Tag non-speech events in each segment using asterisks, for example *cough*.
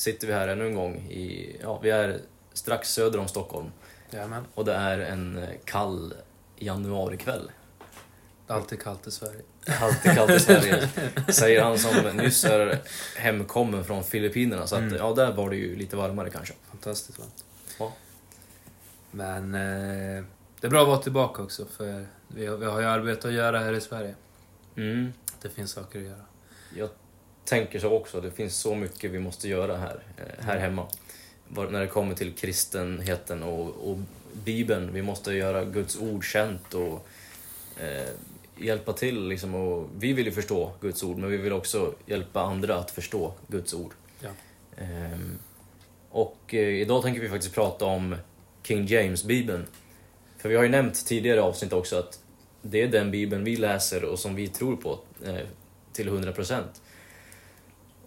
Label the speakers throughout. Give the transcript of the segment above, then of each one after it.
Speaker 1: Sitter vi här ännu en gång. I, ja, vi är strax söder om Stockholm
Speaker 2: Jajamän.
Speaker 1: och det är en kall januarikväll.
Speaker 2: Alltid kallt i Sverige.
Speaker 1: Alltid kallt i *laughs* Sverige, säger han som nyss är hemkommen från Filippinerna. Så att,
Speaker 2: Mm.
Speaker 1: ja, där var det ju lite varmare kanske.
Speaker 2: Fantastiskt varmt.
Speaker 1: Ja.
Speaker 2: Men eh, det är bra att vara tillbaka också för vi har, vi har ju arbete att göra här i Sverige.
Speaker 1: Mm.
Speaker 2: Det finns saker att göra.
Speaker 1: Jag tänker så också. Det finns så mycket vi måste göra här, eh, här hemma. När det kommer till kristenheten och, och Bibeln. Vi måste göra Guds ord känt och eh, hjälpa till. Liksom, och vi vill ju förstå Guds ord, men vi vill också hjälpa andra att förstå Guds ord.
Speaker 2: Ja.
Speaker 1: Ehm, och eh, idag tänker vi faktiskt prata om King James-bibeln. För vi har ju nämnt tidigare avsnitt också att det är den bibeln vi läser och som vi tror på eh, till 100%.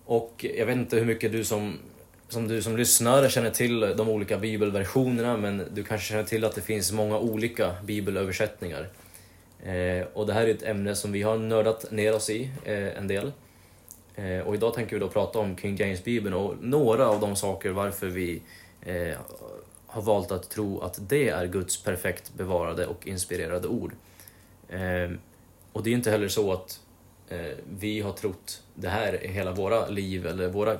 Speaker 1: Och jag vet inte hur mycket du som, som du som lyssnare känner till de olika bibelversionerna men du kanske känner till att det finns många olika bibelöversättningar. Eh, och det här är ett ämne som vi har nördat ner oss i eh, en del. Eh, och idag tänker vi då prata om King James-bibeln och några av de saker varför vi eh, har valt att tro att det är Guds perfekt bevarade och inspirerade ord. Eh, och det är inte heller så att Eh, vi har trott det här i hela våra liv eller våra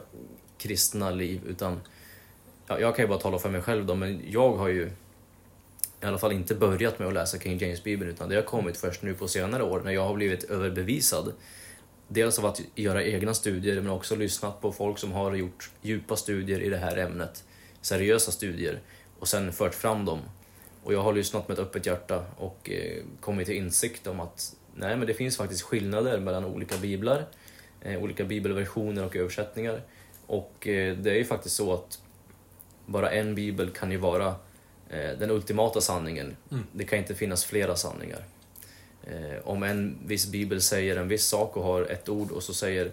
Speaker 1: kristna liv utan ja, jag kan ju bara tala för mig själv då men jag har ju i alla fall inte börjat med att läsa King James-bibeln utan det har kommit först nu på senare år när jag har blivit överbevisad dels av att göra egna studier men också lyssnat på folk som har gjort djupa studier i det här ämnet, seriösa studier och sen fört fram dem. Och jag har lyssnat med ett öppet hjärta och eh, kommit till insikt om att nej, men det finns faktiskt skillnader mellan olika biblar, eh, olika bibelversioner och översättningar. Och eh, det är ju faktiskt så att bara en bibel kan ju vara eh, den ultimata sanningen.
Speaker 2: Mm.
Speaker 1: Det kan inte finnas flera sanningar. Om en viss bibel säger en viss sak och har ett ord och så säger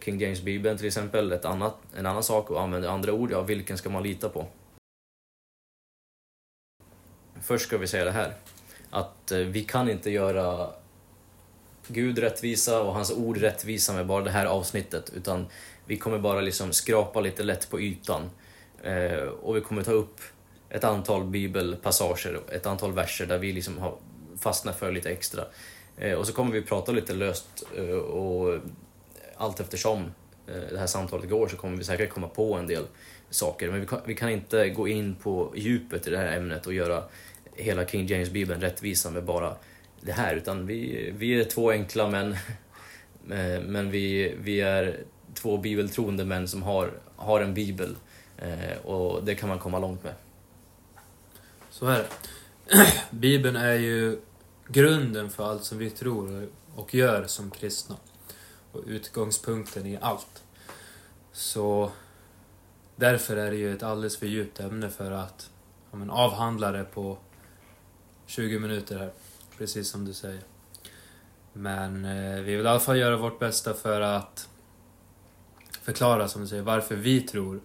Speaker 1: King James-bibeln till exempel ett annat, en annan sak och använder andra ord, ja vilken ska man lita på? Först ska vi säga det här, att vi kan inte göra Gud rättvisa och hans ord rättvisa med bara det här avsnittet utan vi kommer bara liksom skrapa lite lätt på ytan eh, och vi kommer ta upp ett antal bibelpassager, ett antal verser där vi liksom har fastnat för lite extra. Eh, och så kommer vi prata lite löst eh, och allt eftersom eh, det här samtalet går så kommer vi säkert komma på en del saker. Men vi kan, vi kan inte gå in på djupet i det här ämnet och göra hela King James-bibeln rättvisa med bara det här. Utan vi, vi är två enkla män, *laughs* eh, men vi, vi är två bibeltroende män som har, har en bibel. Eh, och det kan man komma långt med.
Speaker 2: Så är det. *clears throat* Bibeln är ju grunden för allt som vi tror och gör som kristna. Och utgångspunkten i allt. Så därför är det ju ett alldeles för djupt ämne för att ja, men, avhandla det på 20 minuter här. Precis som du säger. Men eh, vi vill i alla fall göra vårt bästa för att förklara, som du säger, varför vi tror.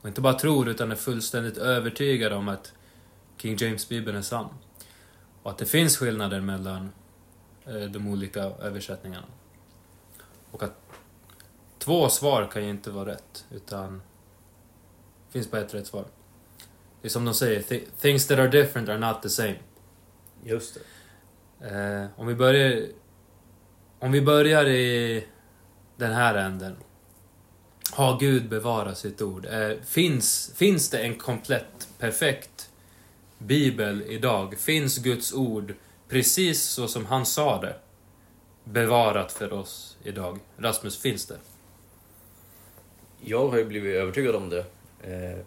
Speaker 2: Och inte bara tror, utan är fullständigt övertygade om att King James-bibeln är sann. Och att det finns skillnader mellan eh, de olika översättningarna. Och att två svar kan ju inte vara rätt, utan det finns bara ett rätt svar. Det är som de säger, things that are different are not the same.
Speaker 1: Just det.
Speaker 2: Eh, om vi börjar... Om vi börjar i den här änden. Har Gud bevarat sitt ord? Eh, finns, finns det en komplett, perfekt bibel idag? Finns Guds ord precis så som han sa det? Bevarat för oss idag? Rasmus, finns det?
Speaker 1: Jag har ju blivit övertygad om det. Eh,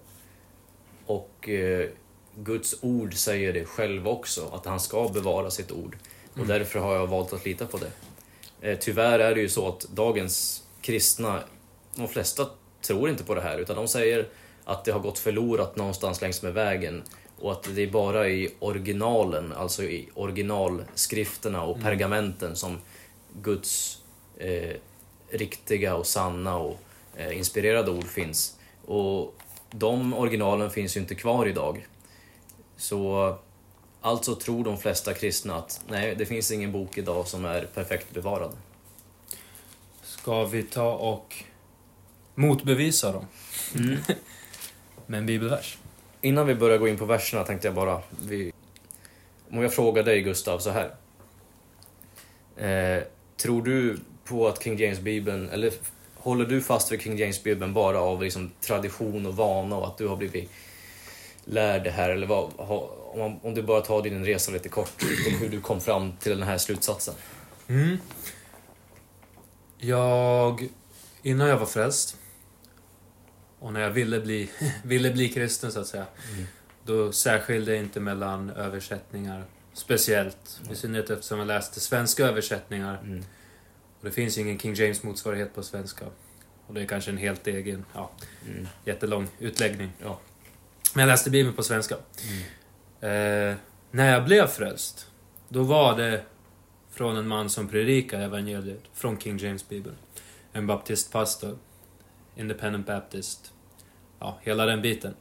Speaker 1: och eh, Guds ord säger det själv också, att han ska bevara sitt ord. Och
Speaker 2: Mm.
Speaker 1: därför har jag valt att lita på det. Eh, tyvärr är det ju så att dagens kristna, de flesta tror inte på det här, utan de säger att det har gått förlorat någonstans längs med vägen. Och att det är bara i originalen, alltså i originalskrifterna och
Speaker 2: Mm.
Speaker 1: pergamenten som Guds eh, riktiga och sanna och eh, inspirerade ord finns. Och de originalen finns ju inte kvar idag. Så alltså tror de flesta kristna att nej, det finns ingen bok idag som är perfekt bevarad.
Speaker 2: Ska vi ta och motbevisa dem
Speaker 1: Mm. *laughs*
Speaker 2: med en bibelvers.
Speaker 1: Innan vi börjar gå in på verserna tänkte jag bara... Vi, om jag frågar dig Gustav så här. Eh, tror du på att King James-bibeln, eller håller du fast vid King James-bibeln bara av liksom tradition och vana och att du har blivit lärd det här? Eller vad, om, om du bara tar din resa lite kort, om hur du kom fram till den här slutsatsen.
Speaker 2: Mm. Jag, innan jag var frälst och när jag ville bli, *laughs* ville bli kristen så att säga, då särskilde jag inte mellan översättningar speciellt. I synnerhet eftersom jag läste svenska översättningar.
Speaker 1: Mm.
Speaker 2: Och det finns ingen King James motsvarighet på svenska. Och det är kanske en helt egen, ja,
Speaker 1: Mm.
Speaker 2: jättelång utläggning.
Speaker 1: Ja.
Speaker 2: Men jag läste Bibeln på svenska. Eh, när jag blev frälst, då var det från en man som predikar evangeliet från King James Bibeln. En baptistpastor, independent baptist, ja, hela den biten.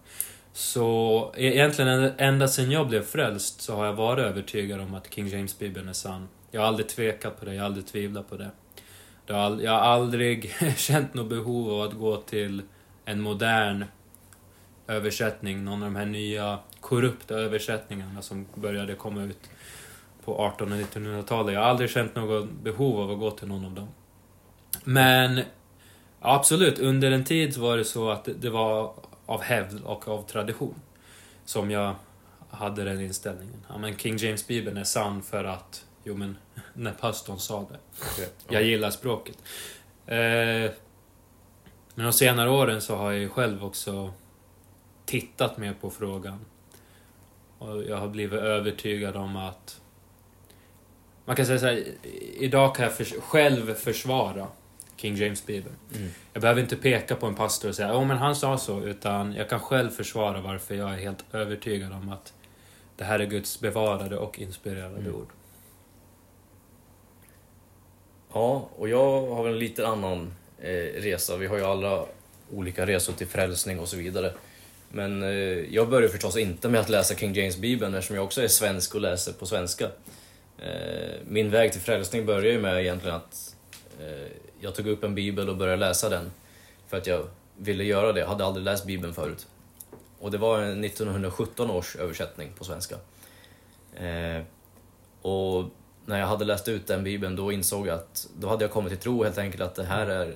Speaker 2: Så e-, egentligen ända sedan jag blev frälst så har jag varit övertygad om att King James Bibeln är sann. Jag har aldrig tvekat på det, jag har aldrig tvivlat på det. Jag har aldrig *laughs* känt något behov av att gå till en modern översättning, någon av de här nya korrupta översättningarna som började komma ut på 1800 och 1900-talet. Jag har aldrig känt något behov av att gå till någon av dem. Men absolut, under en tid var det så att det- var av hävd och av tradition som jag hade den inställningen. Ja, men King James-bibeln är sann för att, jo men, *laughs* när pastorn sa det. Jag gillar språket. Eh, men de senare åren så har jag ju själv också tittat mer på frågan. Och jag har blivit övertygad om att... Man kan säga så här, idag kan jag förs- själv försvara King James Bibeln.
Speaker 1: Mm.
Speaker 2: Jag behöver inte peka på en pastor och säga ja men han sa så, utan jag kan själv försvara varför jag är helt övertygad om att det här är Guds bevarade och inspirerade
Speaker 1: Mm.
Speaker 2: ord.
Speaker 1: Ja, och jag har väl en lite annan eh, resa. Vi har ju alla olika resor till frälsning och så vidare. Men eh, jag började förstås inte med att läsa King James-bibeln eftersom jag också är svensk och läser på svenska. Eh, min väg till frälsning började ju med egentligen att eh, jag tog upp en bibel och började läsa den. För att jag ville göra det. Jag hade aldrig läst bibeln förut. Och det var en 1917 års översättning på svenska. Eh, och när jag hade läst ut den bibeln då insåg jag att då hade jag kommit till tro helt enkelt att det här är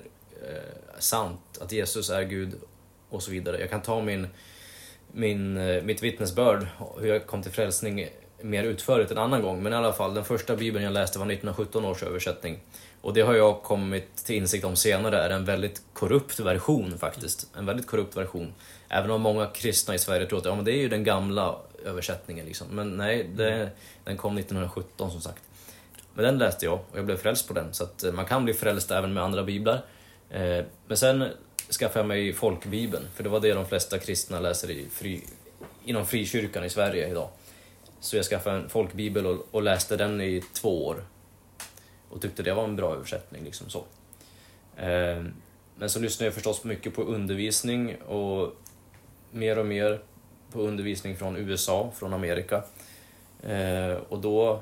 Speaker 1: eh, sant, att Jesus är Gud och så vidare. Jag kan ta min, min, eh, mitt vittnesbörd, hur jag kom till frälsning mer utförligt en annan gång. Men i alla fall, den första bibeln jag läste var 1917 års översättning. Och det har jag kommit till insikt om senare är en väldigt korrupt version faktiskt. En väldigt korrupt version. Även om många kristna i Sverige tror att ja, men det är ju den gamla översättningen. Liksom. Men nej, det, den kom 1917 som sagt. Men den läste jag och jag blev frälst på den. Så att eh, man kan bli frälst även med andra biblar. Eh, men sen skaffade jag mig folkbibeln, för det var det de flesta kristna läser i fri, inom frikyrkan i Sverige idag. Så jag skaffade en folkbibel och, och läste den i två år. Och tyckte det var en bra översättning. Liksom så. Eh, Men så lyssnade jag förstås mycket på undervisning och mer och mer på undervisning från USA, från Amerika. Eh, Och då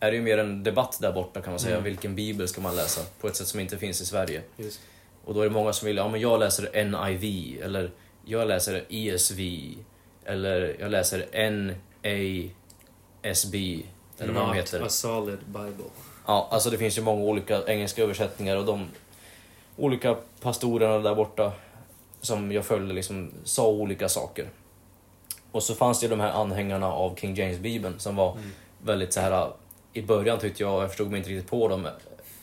Speaker 1: är det ju mer en debatt där borta kan man säga.
Speaker 2: Mm.
Speaker 1: Vilken bibel ska man läsa? På ett sätt som inte finns i Sverige.
Speaker 2: Just.
Speaker 1: Och då är det många som vill, ja men jag läser NIV, eller jag läser ESV, eller jag läser NASB, eller vad de heter.
Speaker 2: A solid Bible.
Speaker 1: Ja, alltså det finns ju många olika engelska översättningar och de olika pastorerna där borta som jag följde liksom sa olika saker. Och så fanns det ju de här anhängarna av King James-bibeln som var
Speaker 2: Mm.
Speaker 1: väldigt så här i början tyckte jag, jag förstod mig inte riktigt på dem,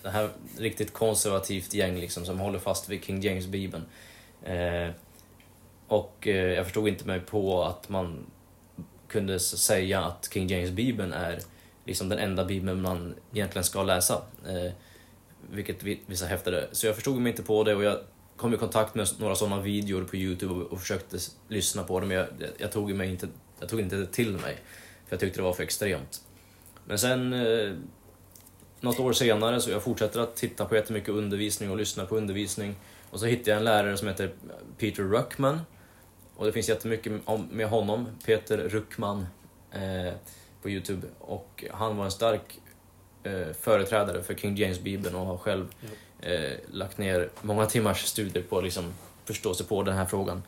Speaker 1: det här riktigt konservativt gäng liksom som håller fast vid King James-bibeln. Eh, och eh, jag förstod inte mig på att man kunde säga att King James-bibeln är liksom den enda bibeln man egentligen ska läsa. Eh, vilket vissa hävdade. Så jag förstod mig inte på det och jag kom i kontakt med några sådana videor på Youtube och, och försökte lyssna på dem. Jag, jag, tog mig inte, jag tog inte det till mig. För jag tyckte det var för extremt. Men sen, eh, något år senare, så jag fortsätter att titta på jättemycket undervisning och lyssna på undervisning. Och så hittade jag en lärare som heter Peter Ruckman. Och det finns jättemycket om, med honom, Peter Ruckman, eh, på Youtube. Och han var en stark eh, företrädare för King James-bibeln och har själv eh, lagt ner många timmars studier på att liksom förstå sig på den här frågan.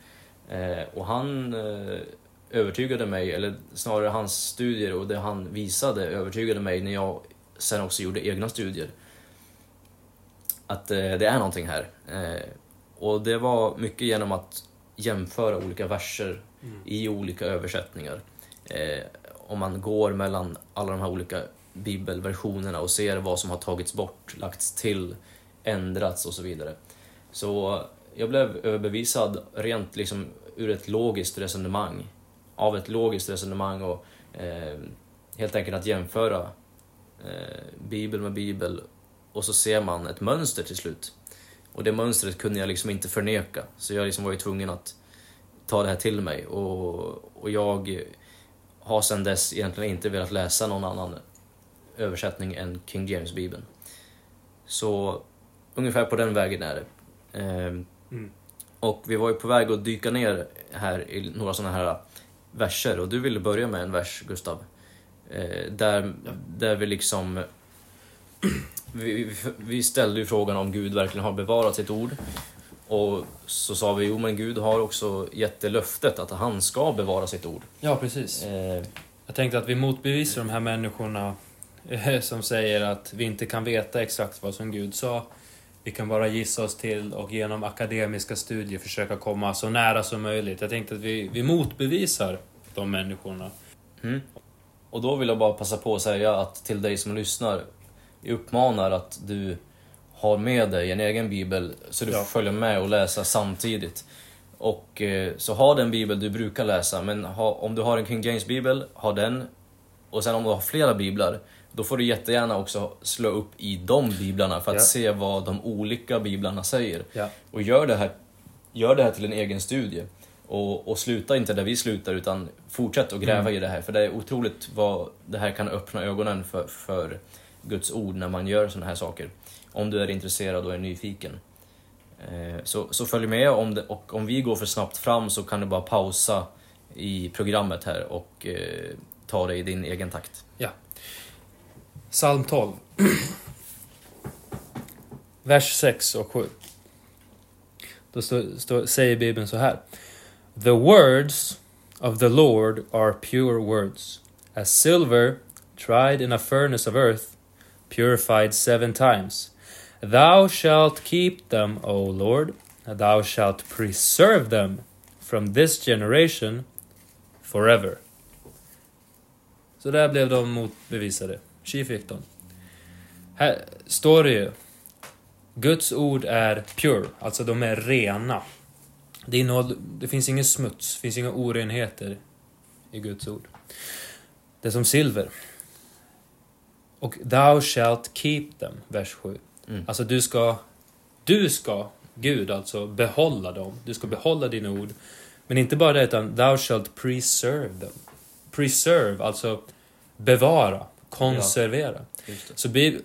Speaker 1: Eh, och han eh, övertygade mig, eller snarare hans studier och det han visade övertygade mig när jag sen också gjorde egna studier. Att eh, det är någonting här. Eh, och det var mycket genom att jämföra olika verser i olika översättningar. Eh, om man går mellan alla de här olika bibelversionerna och ser vad som har tagits bort, lagts till, ändrats och så vidare. Så jag blev överbevisad rent liksom ur ett logiskt resonemang. Av ett logiskt resonemang och eh, helt enkelt att jämföra eh, bibel med bibel och så ser man ett mönster till slut. Och det mönstret kunde jag liksom inte förneka, så jag liksom var ju tvungen att ta det här till mig. Och, och jag har sedan dess egentligen inte velat läsa någon annan översättning än King James-bibeln. Så ungefär på den vägen är det. Ehm,
Speaker 2: Mm.
Speaker 1: Och vi var ju på väg att dyka ner här i några sådana här verser och du ville börja med en vers, Gustav. Eh, där,
Speaker 2: Ja.
Speaker 1: där vi liksom... *clears throat* Vi, vi, vi ställde ju frågan om Gud verkligen har bevarat sitt ord. Och så sa vi, jo men Gud har också gett det löftet att han ska bevara sitt ord.
Speaker 2: Ja, precis.
Speaker 1: Eh,
Speaker 2: Jag tänkte att vi motbevisar de här människorna *laughs* eh, som säger att vi inte kan veta exakt vad som Gud sa. Vi kan bara gissa oss till och genom akademiska studier försöka komma så nära som möjligt. Jag tänkte att vi, vi motbevisar de människorna.
Speaker 1: Mm. Och då vill jag bara passa på att säga att till dig som lyssnar, jag uppmanar att du har med dig en egen bibel så du
Speaker 2: Ja.
Speaker 1: får följa med och läsa samtidigt. Och eh, så ha den bibel du brukar läsa, men ha, om du har en King James bibel, ha den. Och sen om du har flera biblar, då får du jättegärna också slå upp i de biblarna för att
Speaker 2: Ja.
Speaker 1: se vad de olika biblarna säger.
Speaker 2: Ja.
Speaker 1: Och gör det här, gör det här till en egen studie. Och, och sluta inte där vi slutar utan fortsätt att gräva
Speaker 2: Mm.
Speaker 1: i det här. För det är otroligt vad det här kan öppna ögonen för, för Guds ord när man gör sådana här saker. Om du är intresserad och är nyfiken. Eh, Så, så följ med om det, och om vi går för snabbt fram så kan du bara pausa i programmet här och eh, ta det i din egen takt.
Speaker 2: Psalm 12. Vers 6 och 7. Då stå, stå, säger Bibeln så här. The words of the Lord are pure words, as silver tried in a furnace of earth, purified seven times. Thou shalt keep them, O Lord, thou shalt preserve them from this generation forever. Så där blev de motbevisade. Tji fick de. Här står det ju. Guds ord är pure, alltså de är rena. Det, innehåller, det finns ingen smuts, det finns inga orenheter i Guds ord. Det är som silver. Och thou shalt keep them, vers 7.
Speaker 1: Mm.
Speaker 2: Alltså du ska, du ska, Gud alltså, behålla dem. Du ska behålla dina ord. Men inte bara det, utan thou shalt preserve them. Preserve, alltså bevara, konservera.
Speaker 1: Det.
Speaker 2: Så Bib-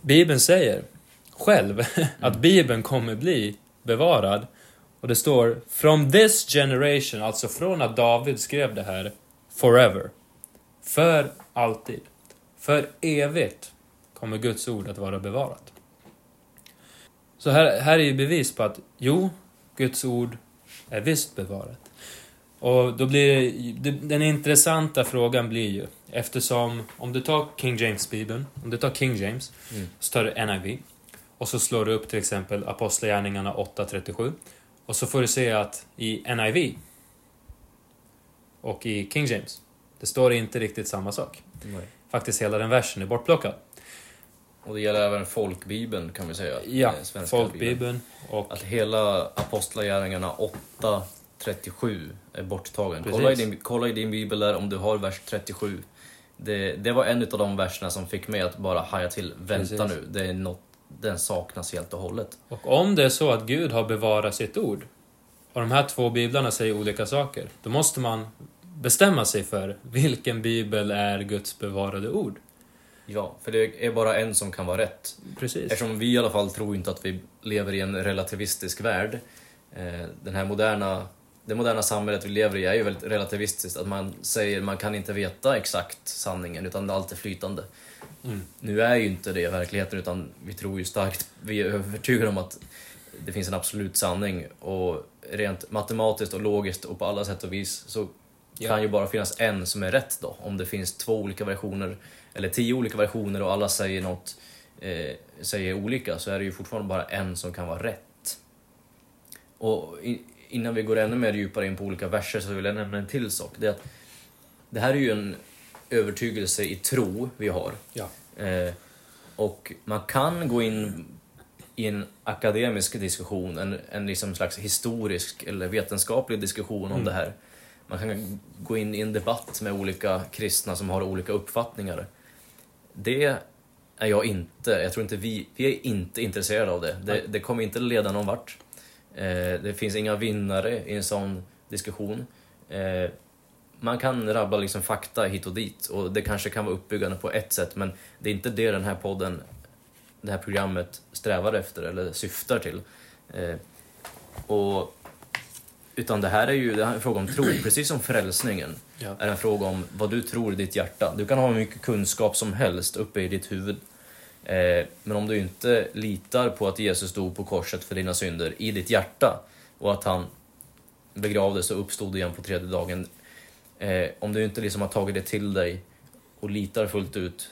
Speaker 2: Bibeln säger själv *laughs* att Bibeln kommer bli bevarad. Och det står From this generation, alltså från att David skrev det här, forever. För alltid. För evigt kommer Guds ord att vara bevarat. Så här, här är ju bevis på att jo, Guds ord är visst bevarat. Och då blir det, den intressanta frågan blir ju, eftersom om du tar King James-bibeln, om du tar King James,
Speaker 1: Mm.
Speaker 2: så tar du NIV, och så slår du upp till exempel Apostlagärningarna 8.37, och så får du se att i NIV och i King James, det står inte riktigt samma sak.
Speaker 1: Nej.
Speaker 2: Faktiskt hela den versen är bortplockad.
Speaker 1: Och det gäller även folkbibeln kan vi säga.
Speaker 2: Ja, folkbibeln och...
Speaker 1: Att hela Apostlagärningarna 8.37 är borttagen.
Speaker 2: Precis.
Speaker 1: Kolla i, din, kolla i din bibel där om du har vers 37. Det, det var en av de verserna som fick mig att bara haja till. Vänta
Speaker 2: Precis.
Speaker 1: nu, det är något, den saknas helt och hållet.
Speaker 2: Och om det är så att Gud har bevarat sitt ord och de här två biblarna säger olika saker, då måste man bestämma sig för vilken bibel är Guds bevarade ord.
Speaker 1: Ja, för det är bara en som kan vara rätt.
Speaker 2: Precis.
Speaker 1: Eftersom vi i alla fall tror inte att vi lever i en relativistisk värld. Eh, Den här moderna det moderna samhället vi lever i är ju väldigt relativistiskt. Att man säger man kan inte veta exakt sanningen utan det är flytande.
Speaker 2: Mm.
Speaker 1: Nu är ju inte det verkligheten utan vi tror ju starkt, vi är övertygade om att det finns en absolut sanning och rent matematiskt och logiskt och på alla sätt och vis så
Speaker 2: Ja.
Speaker 1: kan ju bara finnas en som är rätt då. Om det finns två olika versioner eller tio olika versioner och alla säger något eh, säger olika så är det ju fortfarande bara en som kan vara rätt. Och i, innan vi går ännu mer djupare in på olika verser så vill jag nämna en till sak. Det, är att det här är ju en övertygelse i tro vi har.
Speaker 2: Ja.
Speaker 1: Eh, och man kan gå in i en akademisk diskussion, en, en liksom slags historisk eller vetenskaplig diskussion om det här. Man kan gå in i en debatt med olika kristna som har olika uppfattningar. Det är jag inte, jag tror inte vi, vi är inte intresserade av det. Det, det kommer inte leda någon vart. Eh, det finns inga vinnare i en sån diskussion. Eh, man kan rabbla liksom fakta hit och dit och det kanske kan vara uppbyggande på ett sätt men det är inte det den här podden, det här programmet strävar efter eller syftar till. Eh, och, utan det här är ju det här är en fråga om tro, *clears throat* precis som frälsningen
Speaker 2: Ja.
Speaker 1: är en fråga om vad du tror i ditt hjärta. Du kan ha hur mycket kunskap som helst uppe i ditt huvud. Eh, men om du inte litar på att Jesus dog på korset för dina synder i ditt hjärta och att han begravdes och uppstod igen på tredje dagen. Eh, om du inte liksom har tagit det till dig och litar fullt ut,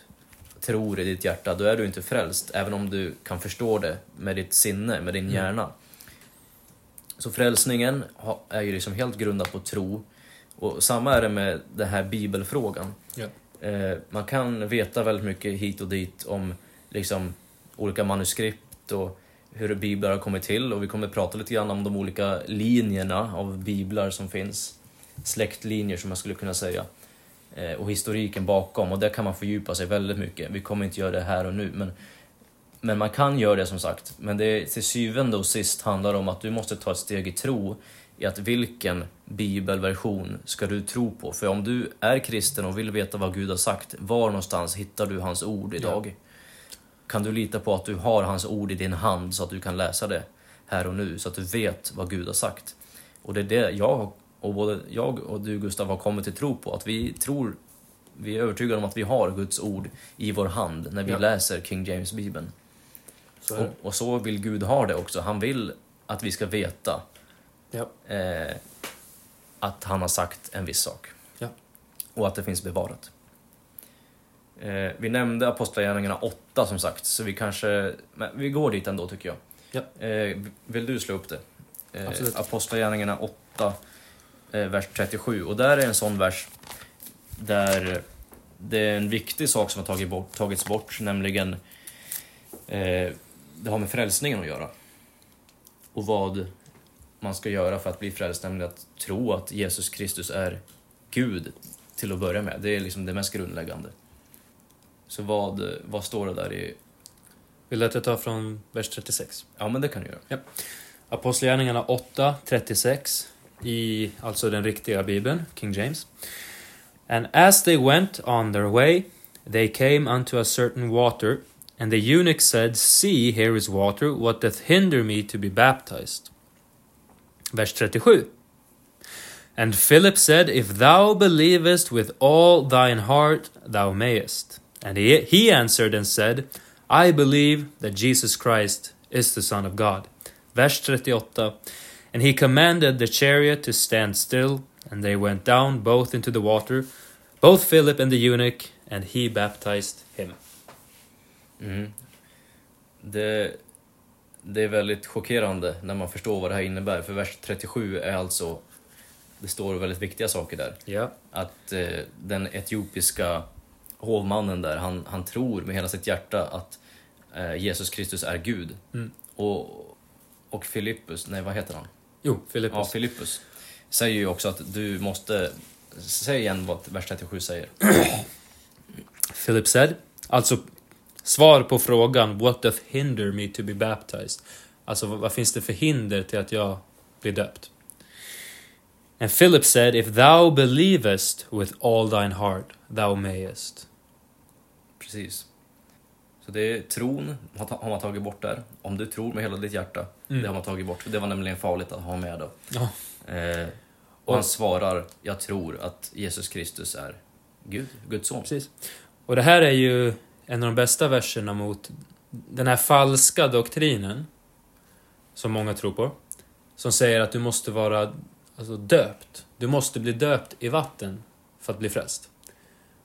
Speaker 1: tror i ditt hjärta, då är du inte frälst. Även om du kan förstå det med ditt sinne, med din hjärna. Så frälsningen är ju liksom helt grundad på tro. Och samma är det med den här bibelfrågan.
Speaker 2: Ja.
Speaker 1: Eh, man kan veta väldigt mycket hit och dit om liksom, olika manuskript och hur biblar har kommit till och vi kommer prata lite grann om de olika linjerna av biblar som finns. Släktlinjer som man skulle kunna säga. Eh, och historiken bakom och där kan man fördjupa sig väldigt mycket. Vi kommer inte göra det här och nu men, men man kan göra det som sagt. Men det till syvende och sist handlar om att du måste ta ett steg i tro i att vilken bibelversion ska du tro på? För om du är kristen och vill veta vad Gud har sagt, var någonstans hittar du hans ord idag? Kan du lita på att du har hans ord i din hand så att du kan läsa det här och nu, så att du vet vad Gud har sagt? Och det är det jag och både jag och du Gustav har kommit till tro på, att vi tror, vi är övertygade om att vi har Guds ord i vår hand när vi
Speaker 2: Ja.
Speaker 1: läser King James-bibeln. Och, och så vill Gud ha det också. Han vill att vi ska veta
Speaker 2: Ja.
Speaker 1: eh, att han har sagt en viss sak.
Speaker 2: Ja.
Speaker 1: Och att det finns bevarat. Eh, vi nämnde Apostlagärningarna 8 som sagt, så vi kanske... Men vi går dit ändå tycker jag.
Speaker 2: Ja.
Speaker 1: Eh, vill du slå upp det? Eh,
Speaker 2: Absolut.
Speaker 1: Apostlagärningarna 8, eh, vers 37. Och där är en sån vers där det är en viktig sak som har tagit bort, tagits bort, nämligen eh, det har med frälsningen att göra. Och vad man ska göra för att bli frälst, nämligen att tro att Jesus Kristus är Gud till att börja med. Det är liksom det mest grundläggande. Så vad, vad står det där i...
Speaker 2: Vill du att jag tar från vers 36?
Speaker 1: Ja, men det kan du göra.
Speaker 2: Apostlagärningarna 8, 36 i alltså den riktiga bibeln, King James. And as they went on their way, they came unto a certain water, and the eunuch said, See, here is water, what doth hinder me to be baptized? Vers 37. And Philip said, If thou believest with all thine heart, thou mayest. And he, he answered and said, I believe that Jesus Christ is the Son of God. Vers 38. And he commanded the chariot to stand still, and they went down both into the water, both Philip and the eunuch, and he baptized him.
Speaker 1: Mm. Det, det är väldigt chockerande när man förstår vad det här innebär, för vers 37 är alltså... Det står väldigt viktiga saker där.
Speaker 2: Ja.
Speaker 1: Att eh, den etiopiska hovmannen där, han, han tror med hela sitt hjärta att eh, Jesus Kristus är Gud.
Speaker 2: Mm.
Speaker 1: Och, och Filippus, nej vad heter han?
Speaker 2: Jo, Filippus.
Speaker 1: Ja, Filippus säger ju också att du måste... Säg igen vad vers 37 säger. *clears throat*
Speaker 2: Philip said, alltså svar på frågan What doth hinder me to be baptized? Alltså vad, vad finns det för hinder till att jag blir döpt? And Philip said, If thou believest with all thine heart, thou mayest.
Speaker 1: Precis. Så det är tron har man tagit bort där. Om du tror med hela ditt hjärta,
Speaker 2: Mm.
Speaker 1: det har man tagit bort. Det var nämligen farligt att ha med då.
Speaker 2: Ja.
Speaker 1: Eh, Och han svarar, jag tror att Jesus Kristus är Gud, Guds son.
Speaker 2: Precis. Och det här är ju en av de bästa verserna mot den här falska doktrinen som många tror på. Som säger att du måste vara alltså, döpt. Du måste bli döpt i vatten för att bli frälst.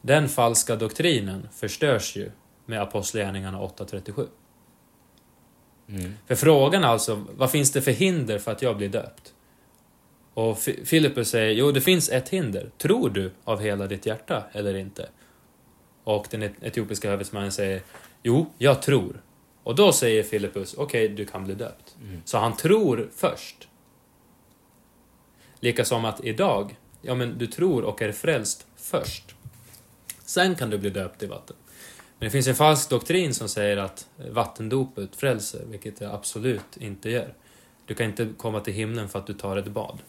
Speaker 2: Den falska doktrinen förstörs ju med Apostlagärningarna 8.37.
Speaker 1: Mm.
Speaker 2: För frågan alltså, vad finns det för hinder för att jag blir döpt? Och Fi- Filippus säger, jo det finns ett hinder. Tror du av hela ditt hjärta eller inte? Och den et- etiopiska hövitsmannen säger, jo, jag tror. Och då säger Filippus, okej, du kan bli döpt.
Speaker 1: Mm.
Speaker 2: Så han tror först. Lika som att idag, ja men du tror och är frälst först. Sen kan du bli döpt i vatten. Men det finns en falsk doktrin som säger att vattendopet frälser, vilket det absolut inte gör. Du kan inte komma till himlen för att du tar ett bad.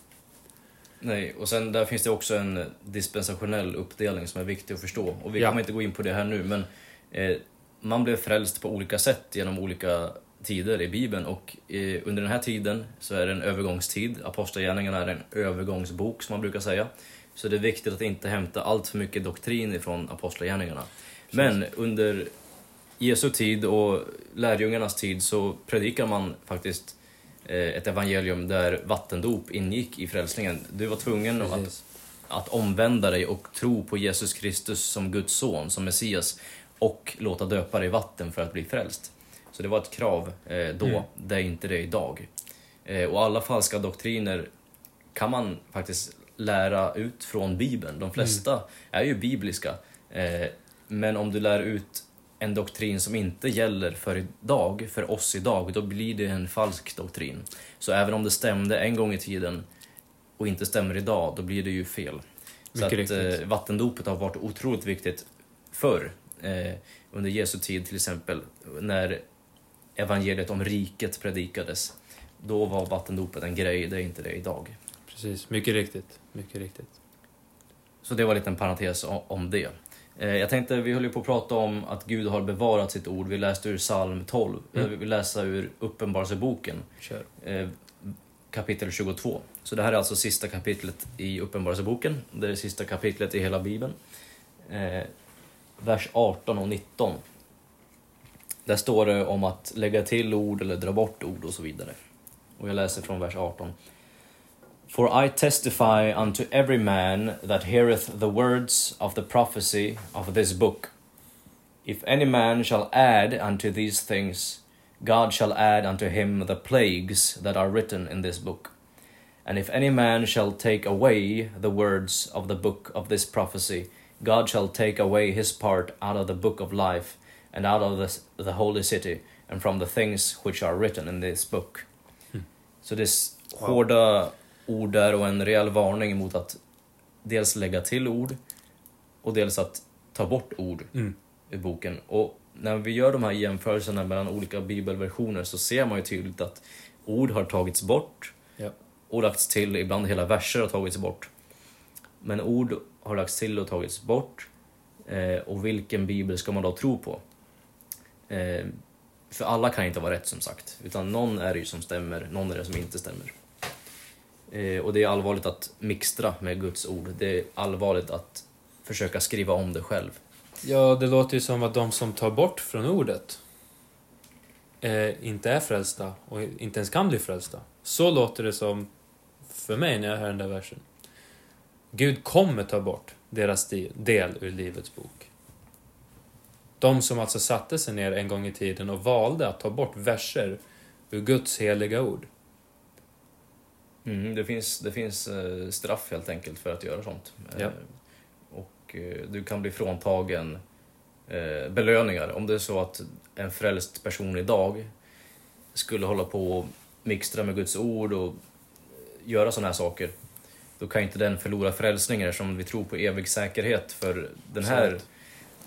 Speaker 1: Nej, och sen där finns det också en dispensationell uppdelning som är viktig att förstå. Och vi
Speaker 2: Ja.
Speaker 1: kommer inte gå in på det här nu, men eh, man blev frälst på olika sätt genom olika tider i Bibeln. Och eh, under den här tiden så är det en övergångstid. Apostlagärningarna är en övergångsbok som man brukar säga. Så det är viktigt att inte hämta allt för mycket doktrin ifrån Apostlagärningarna. Men under Jesu tid och lärjungarnas tid så predikar man faktiskt eh, ett evangelium där vattendop ingick i frälsningen. Du var tvungen att,
Speaker 2: Precis.
Speaker 1: att omvända dig och tro på Jesus Kristus som Guds son, som Messias och låta döpa dig i vatten för att bli frälst. Så det var ett krav eh, då,
Speaker 2: Mm.
Speaker 1: det är inte det idag. Eh, och alla falska doktriner kan man faktiskt lära ut från Bibeln. De flesta är ju bibliska. Eh, men om du lär ut en doktrin som inte gäller för idag, för oss idag, då blir det en falsk doktrin. Så även om det stämde en gång i tiden och inte stämmer idag, då blir det ju fel. Så att eh, vattendopet har varit otroligt viktigt förr, eh, under Jesu tid till exempel, när evangeliet om riket predikades. Då var vattendopet en grej, det är inte det idag.
Speaker 2: Precis, mycket riktigt. Mycket riktigt.
Speaker 1: Så det var en liten parentes om det. Eh, Jag tänkte, vi höll ju på att prata om att Gud har bevarat sitt ord. Vi läste ur psalm 12.
Speaker 2: Mm.
Speaker 1: Jag vill läsa ur Uppenbarelseboken, eh, kapitel 22. Så det här är alltså sista kapitlet i Uppenbarelseboken. Det är det sista kapitlet i hela Bibeln. Eh, vers 18 och 19. Där står det om att lägga till ord eller dra bort ord och så vidare. Och jag läser från vers 18. For I testify unto every man that heareth the words of the prophecy of this book. If any man shall add unto these things, God shall add unto him the plagues that are written in this book. And if any man shall take away the words of the book of this prophecy, God shall take away his part out of the book of life, and out of the, the holy city, and from the things which are written in this book. Så det är
Speaker 2: Wow.
Speaker 1: hårda ord där och en rejäl varning mot att dels lägga till ord och dels att ta bort ord
Speaker 2: Mm.
Speaker 1: i boken. Och när vi gör de här jämförelserna mellan olika bibelversioner så ser man ju tydligt att ord har tagits bort
Speaker 2: Ja.
Speaker 1: och lagts till, ibland hela verser har tagits bort. Men ord har lagts till och tagits bort. Eh, och vilken bibel ska man då tro på? Eh, för alla kan inte vara rätt som sagt, utan någon är det ju som stämmer, någon är det som inte stämmer. Eh, och det är allvarligt att mixtra med Guds ord. Det är allvarligt att försöka skriva om det själv.
Speaker 2: Ja, det låter ju som att de som tar bort från ordet eh, inte är frälsta och inte ens kan bli frälsta. Så låter det som för mig när jag hör den där versen. Gud kommer ta bort deras del ur Livets bok. De som alltså satte sig ner en gång i tiden och valde att ta bort verser ur Guds heliga ord.
Speaker 1: Mm, det finns, det finns eh, straff helt enkelt för att göra sånt.
Speaker 2: Ja.
Speaker 1: Eh, och eh, du kan bli fråntagen belöningar. Om det är så att en frälst person idag skulle hålla på och mixtra med Guds ord och göra sådana här saker. Då kan inte den förlora frälsningen eftersom vi tror på evig säkerhet. För den här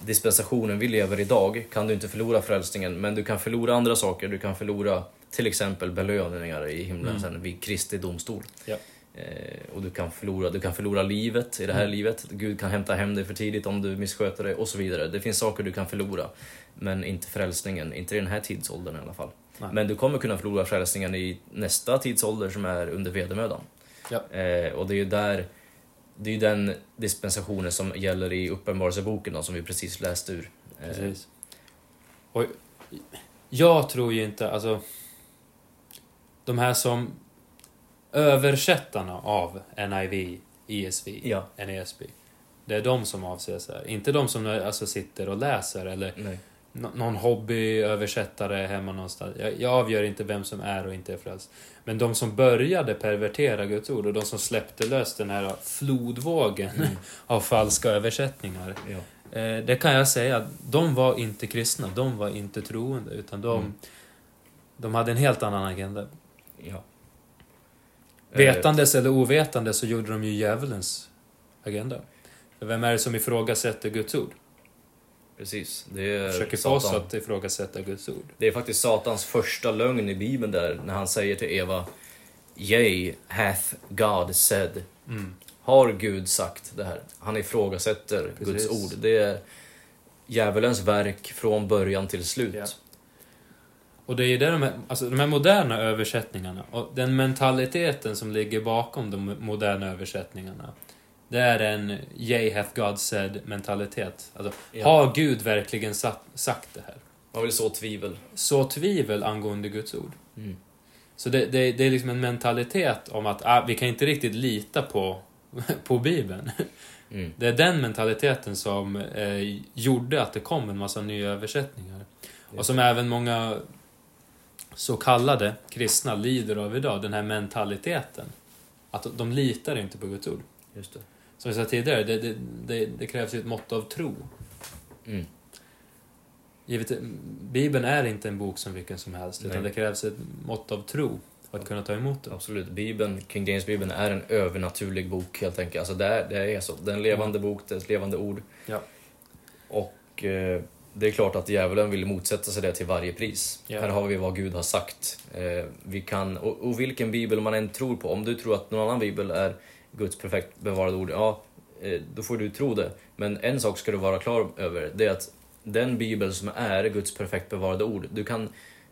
Speaker 1: dispensationen vi lever idag kan du inte förlora frälsningen. Men du kan förlora andra saker. Du kan förlora till exempel belöningar i himlen
Speaker 2: Mm.
Speaker 1: sen vid Kristi domstol.
Speaker 2: Ja.
Speaker 1: Eh, och du kan, förlora, du kan förlora livet i det här
Speaker 2: Mm.
Speaker 1: livet. Gud kan hämta hem dig för tidigt om du missköter dig och så vidare. Det finns saker du kan förlora. Men inte frälsningen, inte i den här tidsåldern i alla fall.
Speaker 2: Nej.
Speaker 1: Men du kommer kunna förlora frälsningen i nästa tidsålder som är under vedermödan.
Speaker 2: Ja.
Speaker 1: Eh, och det är ju där, det är ju den dispensationen som gäller i Uppenbarelseboken som vi precis läste ur. Eh,
Speaker 2: Precis. Och jag tror ju inte, alltså... De här som... Översättarna av NIV, ESV,
Speaker 1: Ja.
Speaker 2: NESB. Det är de som avses här. Inte de som alltså, sitter och läser eller
Speaker 1: Nej.
Speaker 2: nå- någon hobbyöversättare hemma någonstans. Jag, jag avgör inte vem som är och inte är frälst. Men de som började pervertera Guds ord och de som släppte lös den här flodvågen *laughs* av falska översättningar.
Speaker 1: Ja.
Speaker 2: Eh, det kan jag säga, de var inte kristna, de var inte troende, utan de,
Speaker 1: Mm.
Speaker 2: de hade en helt annan agenda.
Speaker 1: Ja.
Speaker 2: Vetandes eller ovetandes så gjorde de ju djävulens agenda. Vem är det som ifrågasätter Guds ord?
Speaker 1: Precis. Det är,
Speaker 2: Försöker få oss
Speaker 1: Satan.
Speaker 2: att ifrågasätta Guds ord.
Speaker 1: det är faktiskt Satans första lögn i Bibeln där, när han säger till Eva Yea, hath God said.
Speaker 2: Mm.
Speaker 1: Har Gud sagt det här? Han ifrågasätter
Speaker 2: Precis.
Speaker 1: Guds ord. Det är djävulens verk från början till slut.
Speaker 2: Ja. Och det är ju det de här, alltså de här moderna översättningarna och den mentaliteten som ligger bakom de moderna översättningarna. Det är en Yea hath God said mentalitet. Alltså,
Speaker 1: Ja.
Speaker 2: har Gud verkligen sa- sagt det här?
Speaker 1: Man vill så tvivel.
Speaker 2: Så tvivel angående Guds ord.
Speaker 1: Mm.
Speaker 2: Så det, det, det är liksom en mentalitet om att ah, vi kan inte riktigt lita på, *laughs* på Bibeln.
Speaker 1: Mm.
Speaker 2: Det är den mentaliteten som eh, gjorde att det kom en massa nya översättningar. Och som även många så kallade kristna lider av idag, den här mentaliteten. Att de litar inte på Guds ord.
Speaker 1: Just det.
Speaker 2: Som jag sa tidigare, det, det, det, det krävs ju ett mått av tro.
Speaker 1: Mm.
Speaker 2: Givet, Bibeln är inte en bok som vilken som helst, utan
Speaker 1: Nej.
Speaker 2: det krävs ett mått av tro för att kunna ta emot den.
Speaker 1: Absolut. Bibeln, King James-bibeln, är en övernaturlig bok helt enkelt. Alltså det är, det är så. Det är en levande bok, det är ett levande ord.
Speaker 2: Ja.
Speaker 1: Och eh, det är klart att djävulen vill motsätta sig det till varje pris.
Speaker 2: Ja.
Speaker 1: Här har vi vad Gud har sagt. Eh, vi kan, och, och vilken bibel man än tror på, om du tror att någon annan bibel är Guds perfekt bevarade ord, ja, eh, då får du tro det. Men en sak ska du vara klar över, det är att den bibel som är Guds perfekt bevarade ord, du kan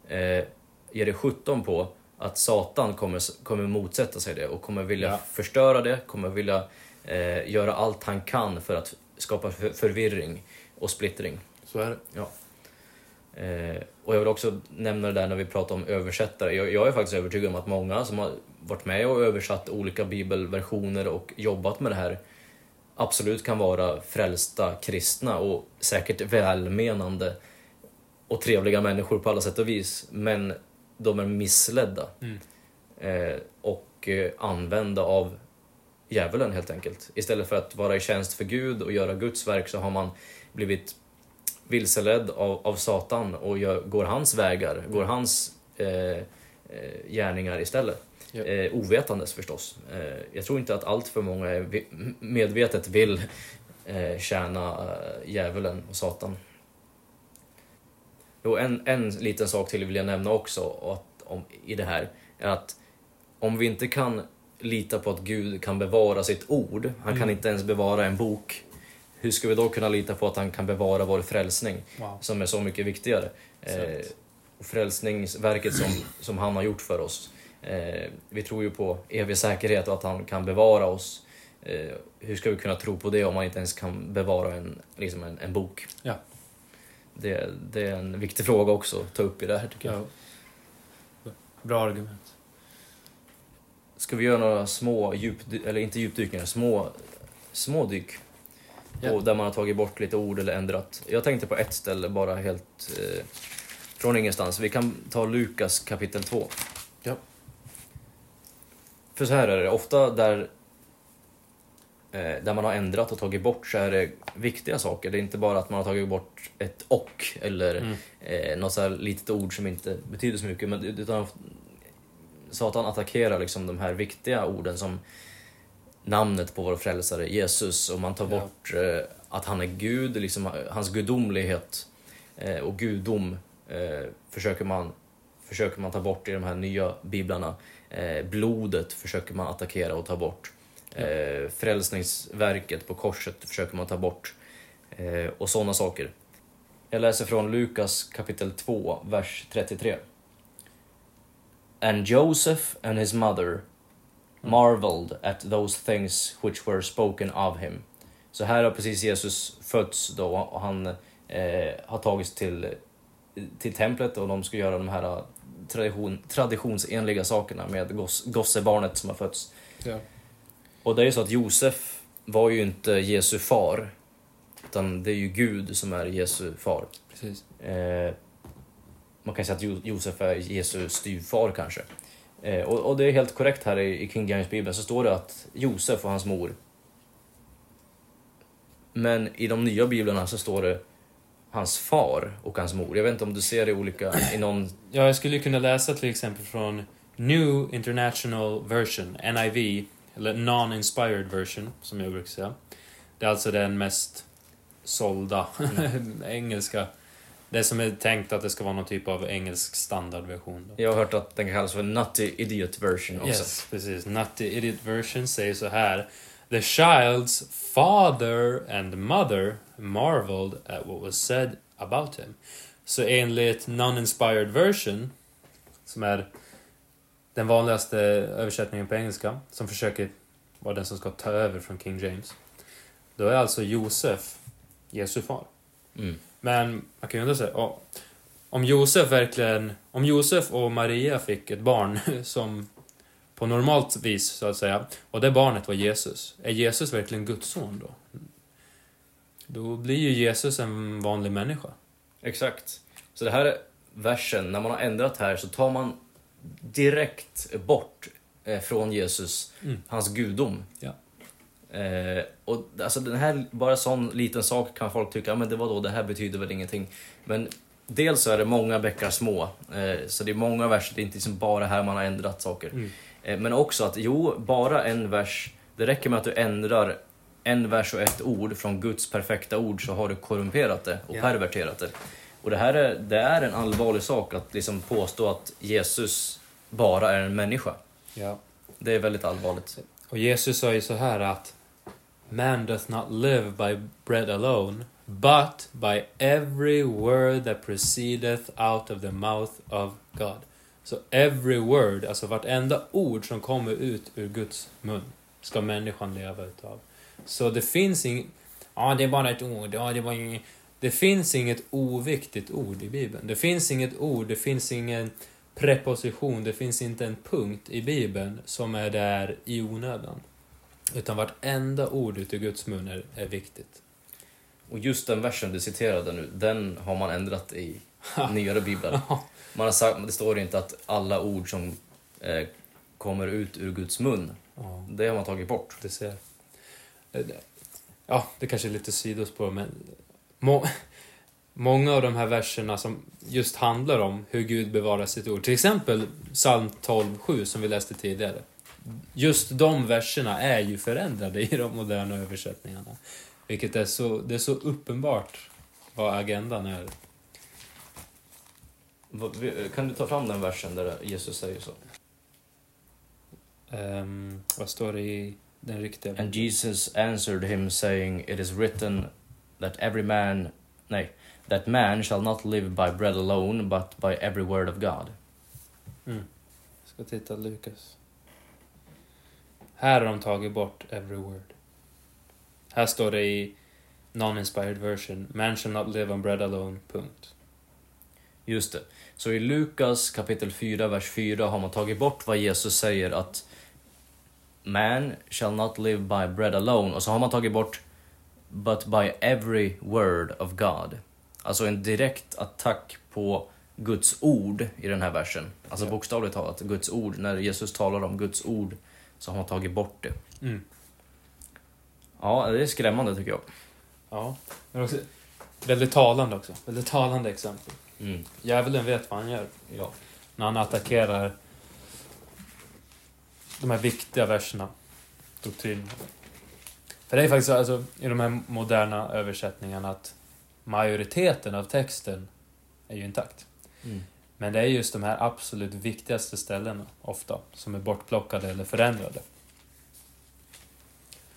Speaker 1: eh, ge dig sjutton på att Satan kommer, kommer motsätta sig det och kommer vilja
Speaker 2: Ja.
Speaker 1: förstöra det, kommer vilja eh, göra allt han kan för att skapa för, förvirring och splittring.
Speaker 2: Så är det.
Speaker 1: Eh, och jag vill också nämna det där när vi pratar om översättare. Jag, jag är faktiskt övertygad om att många som har varit med och översatt olika bibelversioner och jobbat med det här absolut kan vara frälsta kristna och säkert välmenande och trevliga människor på alla sätt och vis. Men de är missledda
Speaker 2: Mm.
Speaker 1: eh, och eh, använda av djävulen helt enkelt. Istället för att vara i tjänst för Gud och göra Guds verk så har man blivit vilseledd av, av Satan och gör, går hans vägar, går hans eh, eh, gärningar istället.
Speaker 2: Ja.
Speaker 1: Eh, ovetandes förstås. Eh, jag tror inte att allt för många är medvetet vill eh, tjäna eh, djävulen och Satan. Jo, en, en liten sak till vill jag nämna också att, om, i det här. Är att om vi inte kan lita på att Gud kan bevara sitt ord, han kan
Speaker 2: Mm.
Speaker 1: inte ens bevara en bok. Hur ska vi då kunna lita på att han kan bevara vår frälsning,
Speaker 2: Wow.
Speaker 1: som är så mycket viktigare? Eh, frälsningsverket som, som han har gjort för oss. Eh, vi tror ju på evig säkerhet och att han kan bevara oss. Eh, hur ska vi kunna tro på det om man inte ens kan bevara en, liksom en, en bok?
Speaker 2: Ja.
Speaker 1: Det, det är en viktig fråga också att ta upp i det här tycker jag.
Speaker 2: Ja. Bra argument.
Speaker 1: Ska vi göra några små djup, eller inte djupdykningar, små, små dyk? Och där man har tagit bort lite ord eller ändrat. Jag tänkte på ett ställe bara helt eh, från ingenstans. Vi kan ta Lukas kapitel 2.
Speaker 2: Ja.
Speaker 1: För så här är det, ofta där, eh, där man har ändrat och tagit bort så är det viktiga saker. Det är inte bara att man har tagit bort ett och eller
Speaker 2: Mm.
Speaker 1: eh, något så här litet ord som inte betyder så mycket. Men, utan Satan attackerar liksom de här viktiga orden som namnet på vår frälsare Jesus och man tar
Speaker 2: Ja.
Speaker 1: bort eh, att han är Gud, liksom, hans gudomlighet eh, och gudom eh, försöker, man, försöker man ta bort i de här nya biblarna. Eh, blodet försöker man attackera och ta bort.
Speaker 2: Ja.
Speaker 1: Eh, frälsningsverket på korset försöker man ta bort. Eh, och sådana saker. Jag läser från Lukas kapitel 2, vers 33. And Joseph and his mother marveled at those things which were spoken of him. Så här har precis Jesus fötts då och han eh, har tagits till, till templet och de ska göra de här tradition, traditionsenliga sakerna med goss, gossebarnet som har fötts.
Speaker 2: Ja.
Speaker 1: Och det är ju så att Josef var ju inte Jesu far, utan det är ju Gud som är Jesu far.
Speaker 2: Precis.
Speaker 1: Eh, man kan säga att Jo- Josef är Jesu styvfar kanske. Eh, och, och det är helt korrekt här i, i King James Bibeln så står det att Josef och hans mor. Men i de nya biblarna så står det hans far och hans mor. Jag vet inte om du ser det olika i någon... *clears throat*
Speaker 2: Ja, jag skulle kunna läsa till exempel från New International Version, NIV, eller Non-Inspired Version, som jag brukar säga. Det är alltså den mest sålda *laughs* engelska. Det som är tänkt att det ska vara någon typ av engelsk standardversion. Då.
Speaker 1: Jag har hört att den kallas för Nutty Idiot Version också.
Speaker 2: Yes, precis. Nutty Idiot Version säger så här. The child's father and mother marveled at what was said about him. Så enligt non-inspired version, som är den vanligaste översättningen på engelska, som försöker vara den som ska ta över från King James. Då är alltså Josef Jesu far.
Speaker 1: Mm.
Speaker 2: Men man kan ju undra sig, ja, om Josef verkligen, om Josef och Maria fick ett barn *laughs* som på normalt vis så att säga, och det barnet var Jesus, är Jesus verkligen Guds son då? Då blir ju Jesus en vanlig människa.
Speaker 1: Exakt. Så det här är versen, när man har ändrat här så tar man direkt bort eh, från Jesus
Speaker 2: Mm.
Speaker 1: hans gudom.
Speaker 2: Ja.
Speaker 1: Eh, och alltså den här, bara sån liten sak kan folk tycka, "Ja, men det var då det här betyder väl ingenting. Men dels så är det många bäckar små, eh, så det är många verser, det är inte liksom bara här man har ändrat saker.
Speaker 2: Mm.
Speaker 1: Eh, men också att, jo, bara en vers, det räcker med att du ändrar en vers och ett ord från Guds perfekta ord så har du korrumperat det och
Speaker 2: Ja.
Speaker 1: perverterat det. Och det här är, det är en allvarlig sak att liksom påstå att Jesus bara är en människa.
Speaker 2: Ja.
Speaker 1: Det är väldigt allvarligt.
Speaker 2: Och Jesus sa ju så här att man does not live by bread alone, but by every word that proceedeth out of the mouth of God. Så every word, alltså vartenda ord som kommer ut ur Guds mun, ska människan leva utav. Så det finns inget... Ja, det är bara ett ord. Ja, det, var inget, det finns inget oviktigt ord i Bibeln. Det finns inget ord, det finns ingen preposition, det finns inte en punkt i Bibeln som är där i onödan. Utan vartenda ord ute i Guds mun är, är viktigt.
Speaker 1: Och just den versen du citerade nu, den har man ändrat i nyare biblar. Man har sagt, det står inte att alla ord som eh, kommer ut ur Guds mun,
Speaker 2: Ja,
Speaker 1: det har man tagit bort.
Speaker 2: det ser. Eh, Ja, det kanske är lite sidospår, men må, många av de här verserna som just handlar om hur Gud bevarar sitt ord. Till exempel psalm 12.7 som vi läste tidigare. Just de verserna är ju förändrade i de moderna översättningarna. Vilket är så, det är så uppenbart vad agendan är.
Speaker 1: Kan du ta fram den versen där Jesus säger så?
Speaker 2: Ehm, vad står det i den riktiga?
Speaker 1: And Jesus answered him saying, It is written that every man, nej, that man shall not live by bread alone, but by every word of God.
Speaker 2: Mm. Ska titta Lukas. Här har de tagit bort every word. Här står det i non-inspired version, man shall not live on bread alone, punkt.
Speaker 1: Just det. Så i Lukas kapitel 4, vers 4 har man tagit bort vad Jesus säger att Man shall not live by bread alone. Och så har man tagit bort But by every word of God. Alltså en direkt attack på Guds ord i den här versen. Alltså bokstavligt talat, Guds ord. När Jesus talar om Guds ord så har man tagit bort det.
Speaker 2: Mm.
Speaker 1: Ja, det är skrämmande tycker jag.
Speaker 2: Ja. Men också, väldigt talande också. Väldigt talande exempel.
Speaker 1: Mm.
Speaker 2: Djävulen vet vad han gör
Speaker 1: Ja.
Speaker 2: när han attackerar de här viktiga verserna. Doktrinen. För det är faktiskt så, alltså, i de här moderna översättningarna att majoriteten av texten är ju intakt.
Speaker 1: Mm.
Speaker 2: Men det är just de här absolut viktigaste ställena, ofta, som är bortplockade eller förändrade.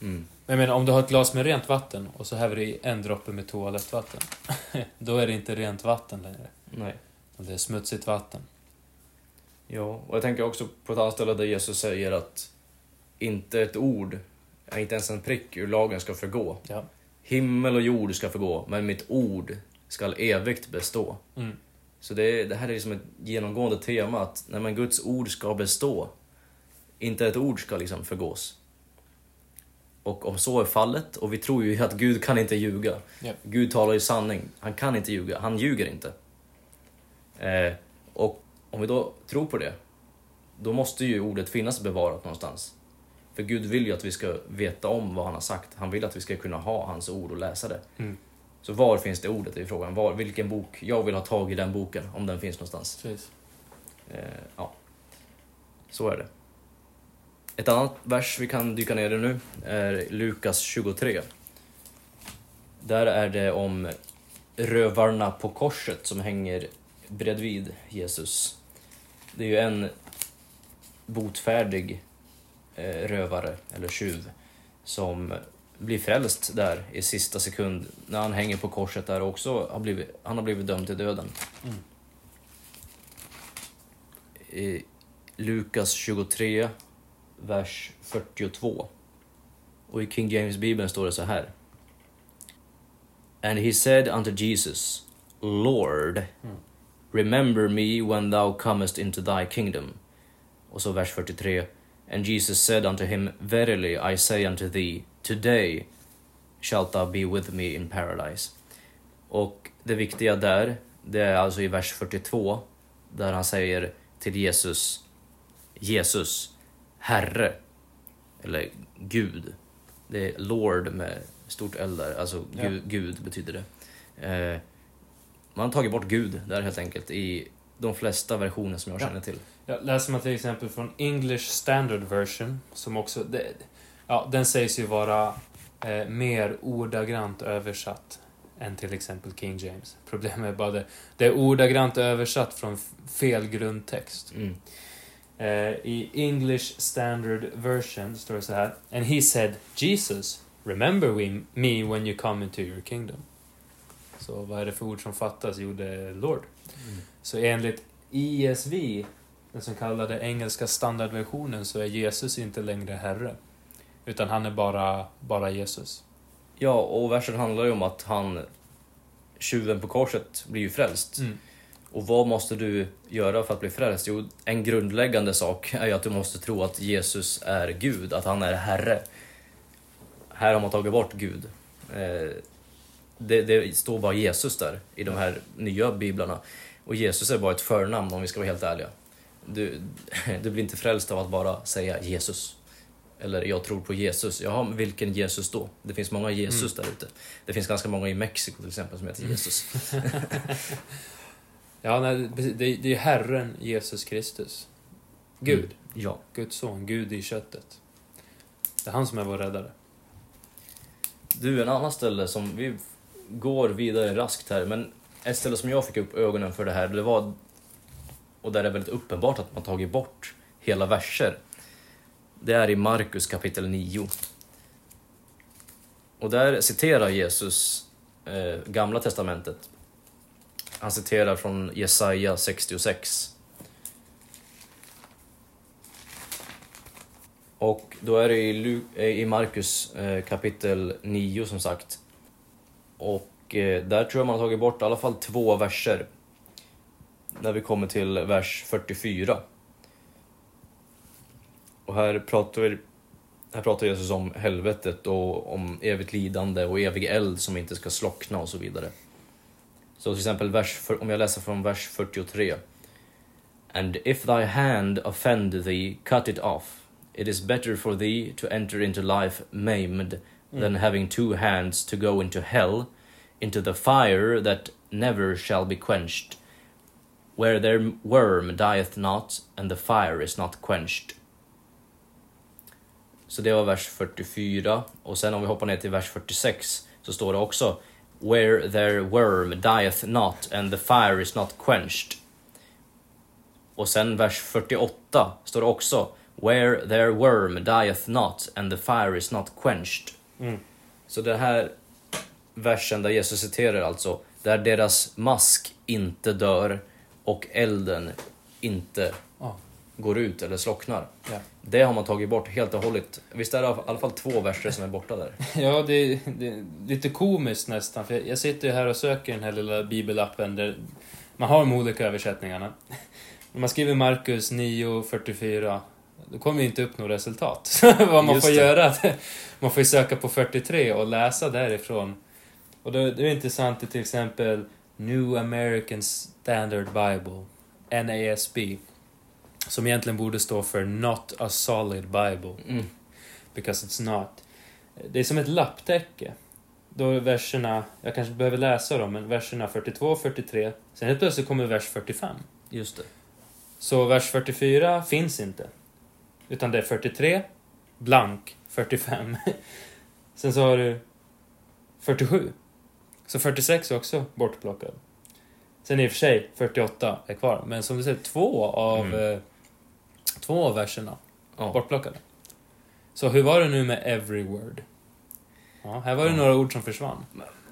Speaker 1: Mm.
Speaker 2: Men jag menar, om du har ett glas med rent vatten och så häver du i en droppe med toalettvatten. *laughs* då är det inte rent vatten längre.
Speaker 1: Nej.
Speaker 2: Det är smutsigt vatten.
Speaker 1: Ja, och jag tänker också på ett annat ställe där Jesus säger att inte ett ord, inte ens en prick ur lagen ska förgå.
Speaker 2: Ja.
Speaker 1: Himmel och jord ska förgå, men mitt ord skall evigt bestå.
Speaker 2: Mm.
Speaker 1: Så det, det här är liksom ett genomgående tema att nej, men Guds ord ska bestå. Inte ett ord ska liksom förgås. Och om så är fallet, och vi tror ju att Gud kan inte ljuga.
Speaker 2: Ja.
Speaker 1: Gud talar ju sanning. Han kan inte ljuga. Han ljuger inte. Eh, och om vi då tror på det, då måste ju ordet finnas bevarat någonstans. För Gud vill ju att vi ska veta om vad han har sagt. Han vill att vi ska kunna ha hans ord och läsa det.
Speaker 2: Mm.
Speaker 1: Så var finns det ordet i frågan? Var, vilken bok? Jag vill ha tag i den boken, om den finns någonstans.
Speaker 2: Precis.
Speaker 1: Eh, ja, så är det. Ett annat vers vi kan dyka ner i nu är Lukas 23. Där är det om rövarna på korset som hänger bredvid Jesus. Det är ju en botfärdig eh, rövare, eller tjuv, som blir frälst där i sista sekund när han hänger på korset där också har blivit, han har blivit dömd till döden.
Speaker 2: Mm.
Speaker 1: I Lukas 23, vers 42. Och i King James Bibeln står det så här. And he said unto Jesus, Lord,
Speaker 2: Mm.
Speaker 1: remember me when thou comest into thy kingdom. Och så vers 43. And Jesus said unto him, Verily I say unto thee, today shalt thou be with me in paradise. Och det viktiga där, det är alltså i vers 42, där han säger till Jesus, Jesus, Herre, eller Gud. Det är Lord med stort L där, alltså
Speaker 2: Ja.
Speaker 1: Gud, Gud betyder det. Eh, man har tagit bort Gud där helt enkelt i de flesta versioner som jag
Speaker 2: Ja.
Speaker 1: känner till.
Speaker 2: Ja, läser man till exempel från English Standard Version, som också... Det, ja, den sägs ju vara eh, mer ordagrant översatt än till exempel King James. Problemet är bara det, det är ordagrant översatt från fel grundtext.
Speaker 1: Mm.
Speaker 2: Eh, I English Standard Version står det så här. And he said, Jesus, remember we, me when you come into your kingdom. Så vad är det för ord som fattas? Jo, det är Lord. Så enligt ISV, den som kallade engelska standardversionen, så är Jesus inte längre Herre. Utan han är bara, bara Jesus.
Speaker 1: Ja, och versen handlar ju om att han, tjuven på korset, blir ju frälst.
Speaker 2: Mm.
Speaker 1: Och vad måste du göra för att bli frälst? Jo, en grundläggande sak är ju att du måste tro att Jesus är Gud, att han är Herre. Här har man tagit bort Gud. Eh, Det, det står bara Jesus där i de här nya biblarna. Och Jesus är bara ett förnamn om vi ska vara helt ärliga. Du, *laughs* du blir inte frälst av att bara säga Jesus. Eller jag tror på Jesus. Jaha, vilken Jesus då? Det finns många Jesus där ute. Det finns ganska många i Mexiko till exempel som heter Jesus. *laughs*
Speaker 2: Ja, nej, det, det är Herren Jesus Kristus. Gud.
Speaker 1: Mm. Ja.
Speaker 2: Guds son. Gud i köttet. Det är han som är vår räddare.
Speaker 1: Du, en annan ställe som vi går vidare raskt här, men ett ställe som jag fick upp ögonen för det här, det var, och där det är väldigt uppenbart att man tagit bort hela verser. Det är i Markus kapitel 9. Och där citerar Jesus eh, Gamla Testamentet. Han citerar från Jesaja 66. Och då är det i, Lu- eh, i Markus eh, kapitel 9 som sagt. Och eh, där tror jag man har tagit bort i alla fall två verser. När vi kommer till vers 44. Och här pratar, vi, här pratar Jesus om helvetet och om evigt lidande och evig eld som inte ska slockna och så vidare. Så till exempel vers, om jag läser från vers 43. And if thy hand offend thee, cut it off. It is better for thee to enter into life maimed than having two hands to go into hell, into the fire that never shall be quenched, where their worm dieth not, and the fire is not quenched. Så det var vers 44. Och sen om vi hoppar ner till vers 46 så står det också Where their worm dieth not and the fire is not quenched. Och sen vers 48 står det också Where their worm dieth not and the fire is not quenched.
Speaker 2: Mm.
Speaker 1: Så den här versen där Jesus citerar alltså, där deras mask inte dör och elden inte. Går ut eller slocknar.
Speaker 2: Ja.
Speaker 1: Det har man tagit bort helt och hållet. Visst är det i alla fall två verser som är borta där? *laughs*
Speaker 2: Ja, det, det är lite komiskt nästan. För jag, sitter ju här och söker den här lilla bibelappen där man har de olika översättningarna. När *laughs* man skriver Markus 9.44 då kommer ju inte upp något resultat. *laughs* Vad man
Speaker 1: Just
Speaker 2: får
Speaker 1: det.
Speaker 2: göra, man får ju söka på 43 och läsa därifrån. Och det, det är intressant i till exempel New American Standard Bible, NASB, som egentligen borde stå för Not a Solid Bible
Speaker 1: Mm.
Speaker 2: because it's not. Det är som ett lapptäcke. Då är verserna, jag kanske behöver läsa dem, men verserna 42 och 43. Sen helt plötsligt kommer vers 45.
Speaker 1: Just det.
Speaker 2: Så vers 44 finns inte. Utan det är 43, blank, 45. *laughs* Sen så har du 47. Så 46 är också bortplockad. Sen i och för sig 48 är kvar. Men som du säger, två av,
Speaker 1: Mm.
Speaker 2: Två av verserna
Speaker 1: Ja.
Speaker 2: bortplockade. Så hur var det nu med every word? Ja, här var det
Speaker 1: Ja.
Speaker 2: några ord som försvann.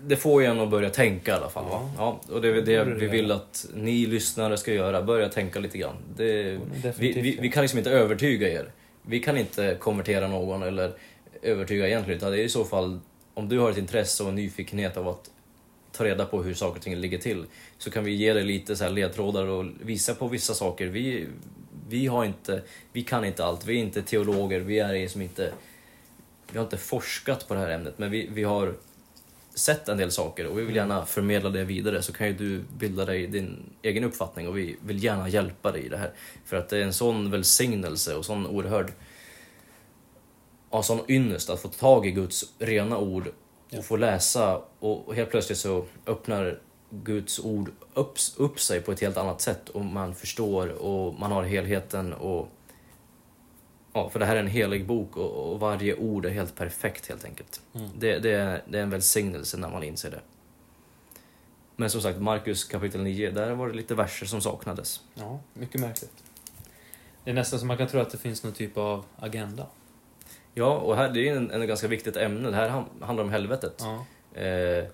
Speaker 1: Det får ju en att börja tänka i alla fall. Va? Ja, och det är det vi vill att ni lyssnare ska göra. Börja tänka lite grann. Det, vi, vi, vi kan liksom inte övertyga er. Vi kan inte konvertera någon eller övertyga egentligen. Utan det är i så fall, om du har ett intresse och en nyfikenhet av att ta reda på hur saker och ting ligger till. Så kan vi ge dig lite så här ledtrådar och visa på vissa saker. Vi, vi, har inte, vi kan inte allt. Vi är inte teologer. Vi är liksom inte... Vi har inte forskat på det här ämnet. Men vi, vi har sett en del saker och vi vill gärna förmedla det vidare så kan ju du bilda dig din egen uppfattning och vi vill gärna hjälpa dig i det här. För att det är en sån välsignelse och sån oerhörd ja, sån ynnest att få tag i Guds rena ord och
Speaker 2: Ja.
Speaker 1: få läsa och helt plötsligt så öppnar Guds ord upp, upp sig på ett helt annat sätt och man förstår och man har helheten och Ja, för det här är en helig bok och, och varje ord är helt perfekt helt enkelt.
Speaker 2: Mm.
Speaker 1: Det, det, är, det är en välsignelse när man inser det. Men som sagt, Markus kapitel 9, där var det lite verser som saknades.
Speaker 2: Ja, mycket märkligt. Det är nästan som man kan tro att det finns någon typ av agenda.
Speaker 1: Ja, och här, det är en, en ganska viktigt ämne. Det här handlar om helvetet.
Speaker 2: Ja.
Speaker 1: Eh,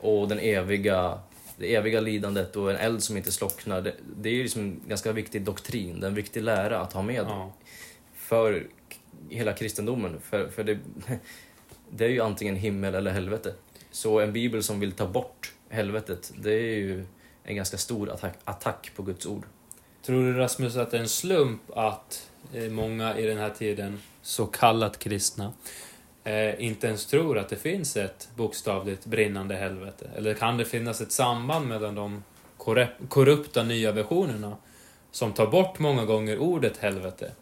Speaker 1: och den eviga, det eviga lidandet och en eld som inte slocknar. Det, det är ju liksom en ganska viktig doktrin, det är en viktig lära att ha med
Speaker 2: ja.
Speaker 1: för hela kristendomen. För, för det, *laughs* det är ju antingen himmel eller helvete. Så en bibel som vill ta bort helvetet, det är ju en ganska stor attack, attack på Guds ord.
Speaker 2: Tror du Rasmus att det är en slump att eh, många i den här tiden, så kallat kristna, eh, inte ens tror att det finns ett bokstavligt brinnande helvete? Eller kan det finnas ett samband mellan de korrupta nya versionerna som tar bort många gånger ordet helvete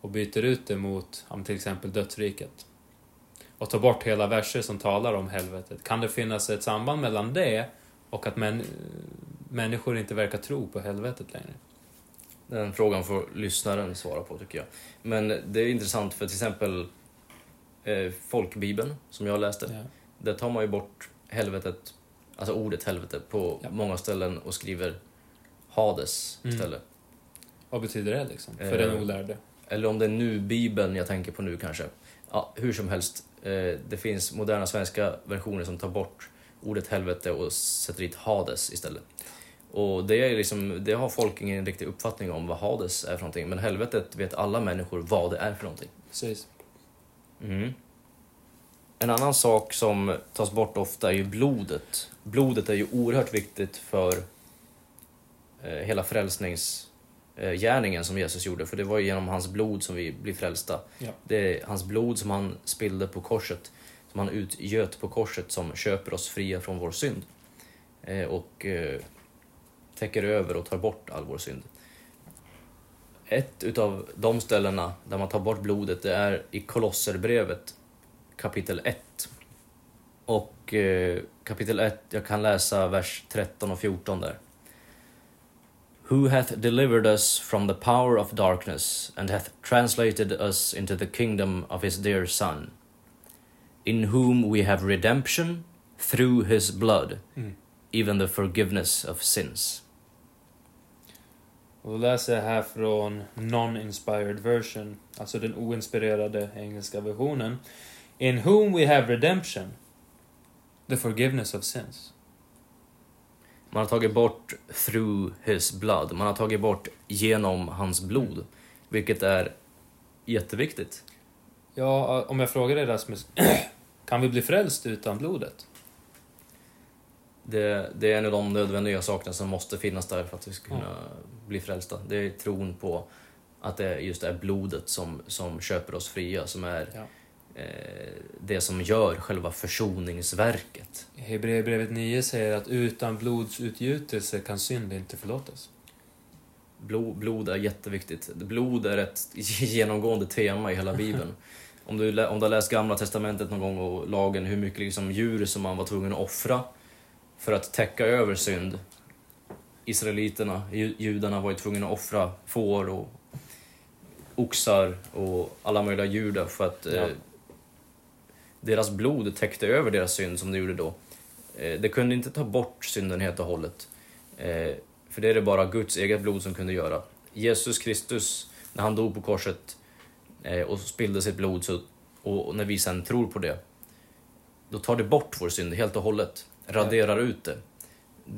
Speaker 2: och byter ut det mot till exempel dödsriket? Och tar bort hela verser som talar om helvetet. Kan det finnas ett samband mellan det och att män, människor inte verkar tro på helvetet längre?
Speaker 1: Den frågan får lyssnaren svara på tycker jag. Men det är intressant för till exempel eh, folkbibeln som jag läste.
Speaker 2: Ja.
Speaker 1: Där tar man ju bort helvetet, alltså ordet helvete på
Speaker 2: Ja.
Speaker 1: många ställen och skriver Hades
Speaker 2: Mm.
Speaker 1: istället.
Speaker 2: Vad betyder det liksom? För
Speaker 1: Eh,
Speaker 2: den olärde?
Speaker 1: Eller om det är nu-bibeln jag tänker på nu kanske. Ja, hur som helst. Eh, det finns moderna svenska versioner som tar bort ordet helvete och sätter dit Hades istället. Och det, är liksom, det har folk ingen riktig uppfattning om vad Hades är för någonting. Men helvetet vet alla människor vad det är för någonting.
Speaker 2: Precis.
Speaker 1: Mm. En annan sak som tas bort ofta är ju blodet. Blodet är ju oerhört viktigt för eh, hela frälsningsgärningen som Jesus gjorde. För det var genom hans blod som vi blir frälsta.
Speaker 2: Ja.
Speaker 1: Det är hans blod som han spillde på korset, som han utgöt på korset, som köper oss fria från vår synd. Eh, och eh, täcker över och tar bort all vår synd. Ett utav de ställena där man tar bort blodet, det är i Kolosserbrevet kapitel 1. Och eh, kapitel 1, jag kan läsa vers 13 och 14 där. Who hath delivered us from the power of darkness and hath translated us into the kingdom of his dear Son, in whom we have redemption through his blood,
Speaker 2: Mm.
Speaker 1: even the forgiveness of sins.
Speaker 2: Och då läser jag här från Non-Inspired Version, alltså den oinspirerade engelska versionen. In whom we have redemption, the forgiveness of sins.
Speaker 1: Man har tagit bort through his blood. Man har tagit bort genom hans blod. Vilket är jätteviktigt.
Speaker 2: Ja, om jag frågar dig Rasmus, *clears throat* kan vi bli frälst utan blodet?
Speaker 1: Det, det är en av de nödvändiga sakerna som måste finnas där för att vi ska kunna bli frälsta. Det är tron på att det just är blodet som, som köper oss fria, som är
Speaker 2: Ja.
Speaker 1: eh, det som gör själva försoningsverket.
Speaker 2: Hebreerbrevet 9 säger att utan blodsutgjutelse kan synd inte förlåtas.
Speaker 1: Blod, blod är jätteviktigt. Blod är ett *laughs* genomgående tema i hela Bibeln. *laughs* Om du, om du har läst Gamla Testamentet någon gång och lagen, hur mycket liksom djur som man var tvungen att offra för att täcka över synd. Israeliterna, ju- judarna var ju tvungna att offra får och oxar och alla möjliga djur för att
Speaker 2: Ja.
Speaker 1: eh, deras blod täckte över deras synd som det gjorde då. Eh, det kunde inte ta bort synden helt och hållet. Eh, för det är det bara Guds eget blod som kunde göra. Jesus Kristus, när han dog på korset och spillde sitt blod, så, och, och när vi sen tror på det, då tar det bort vår synd helt och hållet. Raderar ut det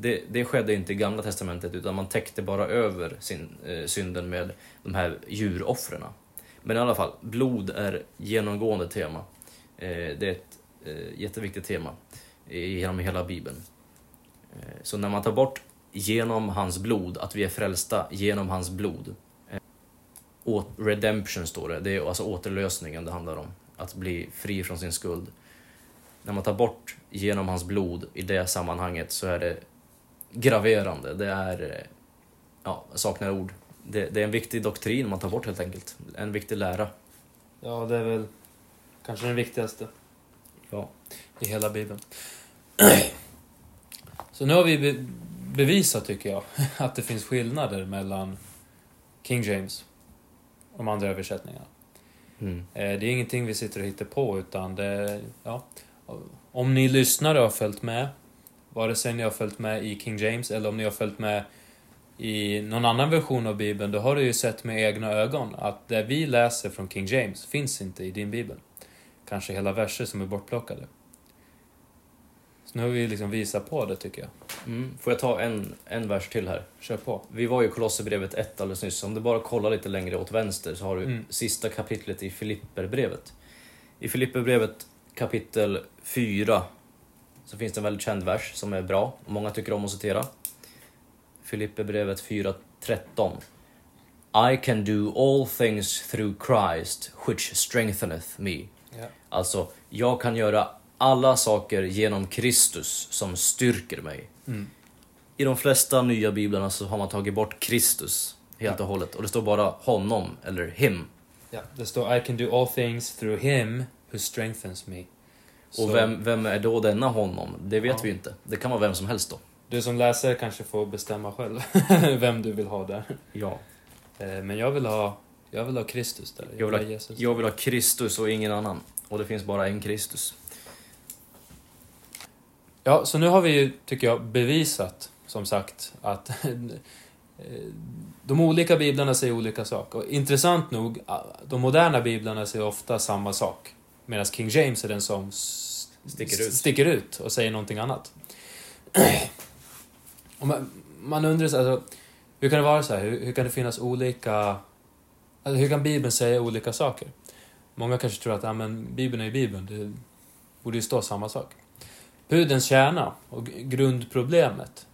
Speaker 1: det. Det skedde inte i Gamla Testamentet, utan man täckte bara över sin, eh, synden med de här djuroffren. Men i alla fall, blod är genomgående tema. Eh, det är ett eh, jätteviktigt tema i- genom hela Bibeln. Eh, så när man tar bort genom hans blod, att vi är frälsta genom hans blod. Eh, redemption står det, det är alltså återlösningen det handlar om. Att bli fri från sin skuld. När man tar bort genom hans blod i det sammanhanget så är det graverande. Det är, eh, ja, jag saknar ord. Det, det är en viktig doktrin man tar bort helt enkelt. En viktig lära.
Speaker 2: Ja, det är väl kanske den viktigaste
Speaker 1: Ja.
Speaker 2: i hela Bibeln. *clears throat* Så nu har vi be- bevisat, tycker jag, *laughs* att det finns skillnader mellan King James och de andra översättningarna.
Speaker 1: Mm.
Speaker 2: Eh, Det är ingenting vi sitter och hittar på, utan det... Ja, om ni lyssnare har följt med, vare sig ni har följt med i King James eller om ni har följt med i någon annan version av Bibeln, då har du ju sett med egna ögon att det vi läser från King James finns inte i din Bibel. Kanske hela verser som är bortplockade. Så nu har vi liksom visat på det, tycker jag.
Speaker 1: Mm. Får jag ta en, en vers till här?
Speaker 2: Kör på.
Speaker 1: Vi var ju i Kolosserbrevet 1 alldeles nyss. Om du bara kollar lite längre åt vänster så har du
Speaker 2: Mm.
Speaker 1: sista kapitlet i Filipperbrevet. I Filipperbrevet kapitel 4 så finns det en väldigt känd vers som är bra och många tycker om att citera. Filipperbrevet 4.13 I can do all things through Christ which strengtheneth me.
Speaker 2: Ja.
Speaker 1: Alltså, jag kan göra alla saker genom Kristus som styrker mig.
Speaker 2: Mm.
Speaker 1: I de flesta nya biblarna så har man tagit bort Kristus helt och hållet. Och det står bara honom, eller him.
Speaker 2: Ja, det står I can do all things through him who strengthens me. Så
Speaker 1: Och vem, vem är då denna honom? Det vet
Speaker 2: Ja.
Speaker 1: vi inte. Det kan vara vem som helst då.
Speaker 2: Du som läsare kanske får bestämma själv *laughs* vem du vill ha där.
Speaker 1: Ja.
Speaker 2: Eh, Men jag vill ha, jag vill ha Kristus där.
Speaker 1: Jag vill ha,
Speaker 2: Jesus.
Speaker 1: jag vill ha Kristus och ingen annan. Och det finns bara en Kristus.
Speaker 2: Ja, så nu har vi ju, tycker jag, bevisat, som sagt, att *laughs* eh, de olika biblarna säger olika saker. Och intressant nog, de moderna biblarna säger ofta samma sak. Medan King James är den som
Speaker 1: Sticker ut.
Speaker 2: sticker ut och säger någonting annat. *clears throat* Och man, man undrar så alltså, hur kan det vara så här? Hur, hur kan det finnas olika... Alltså, hur kan Bibeln säga olika saker? Många kanske tror att ja, men Bibeln är ju Bibeln, det borde ju stå samma sak. Pudelns kärna och grundproblemet.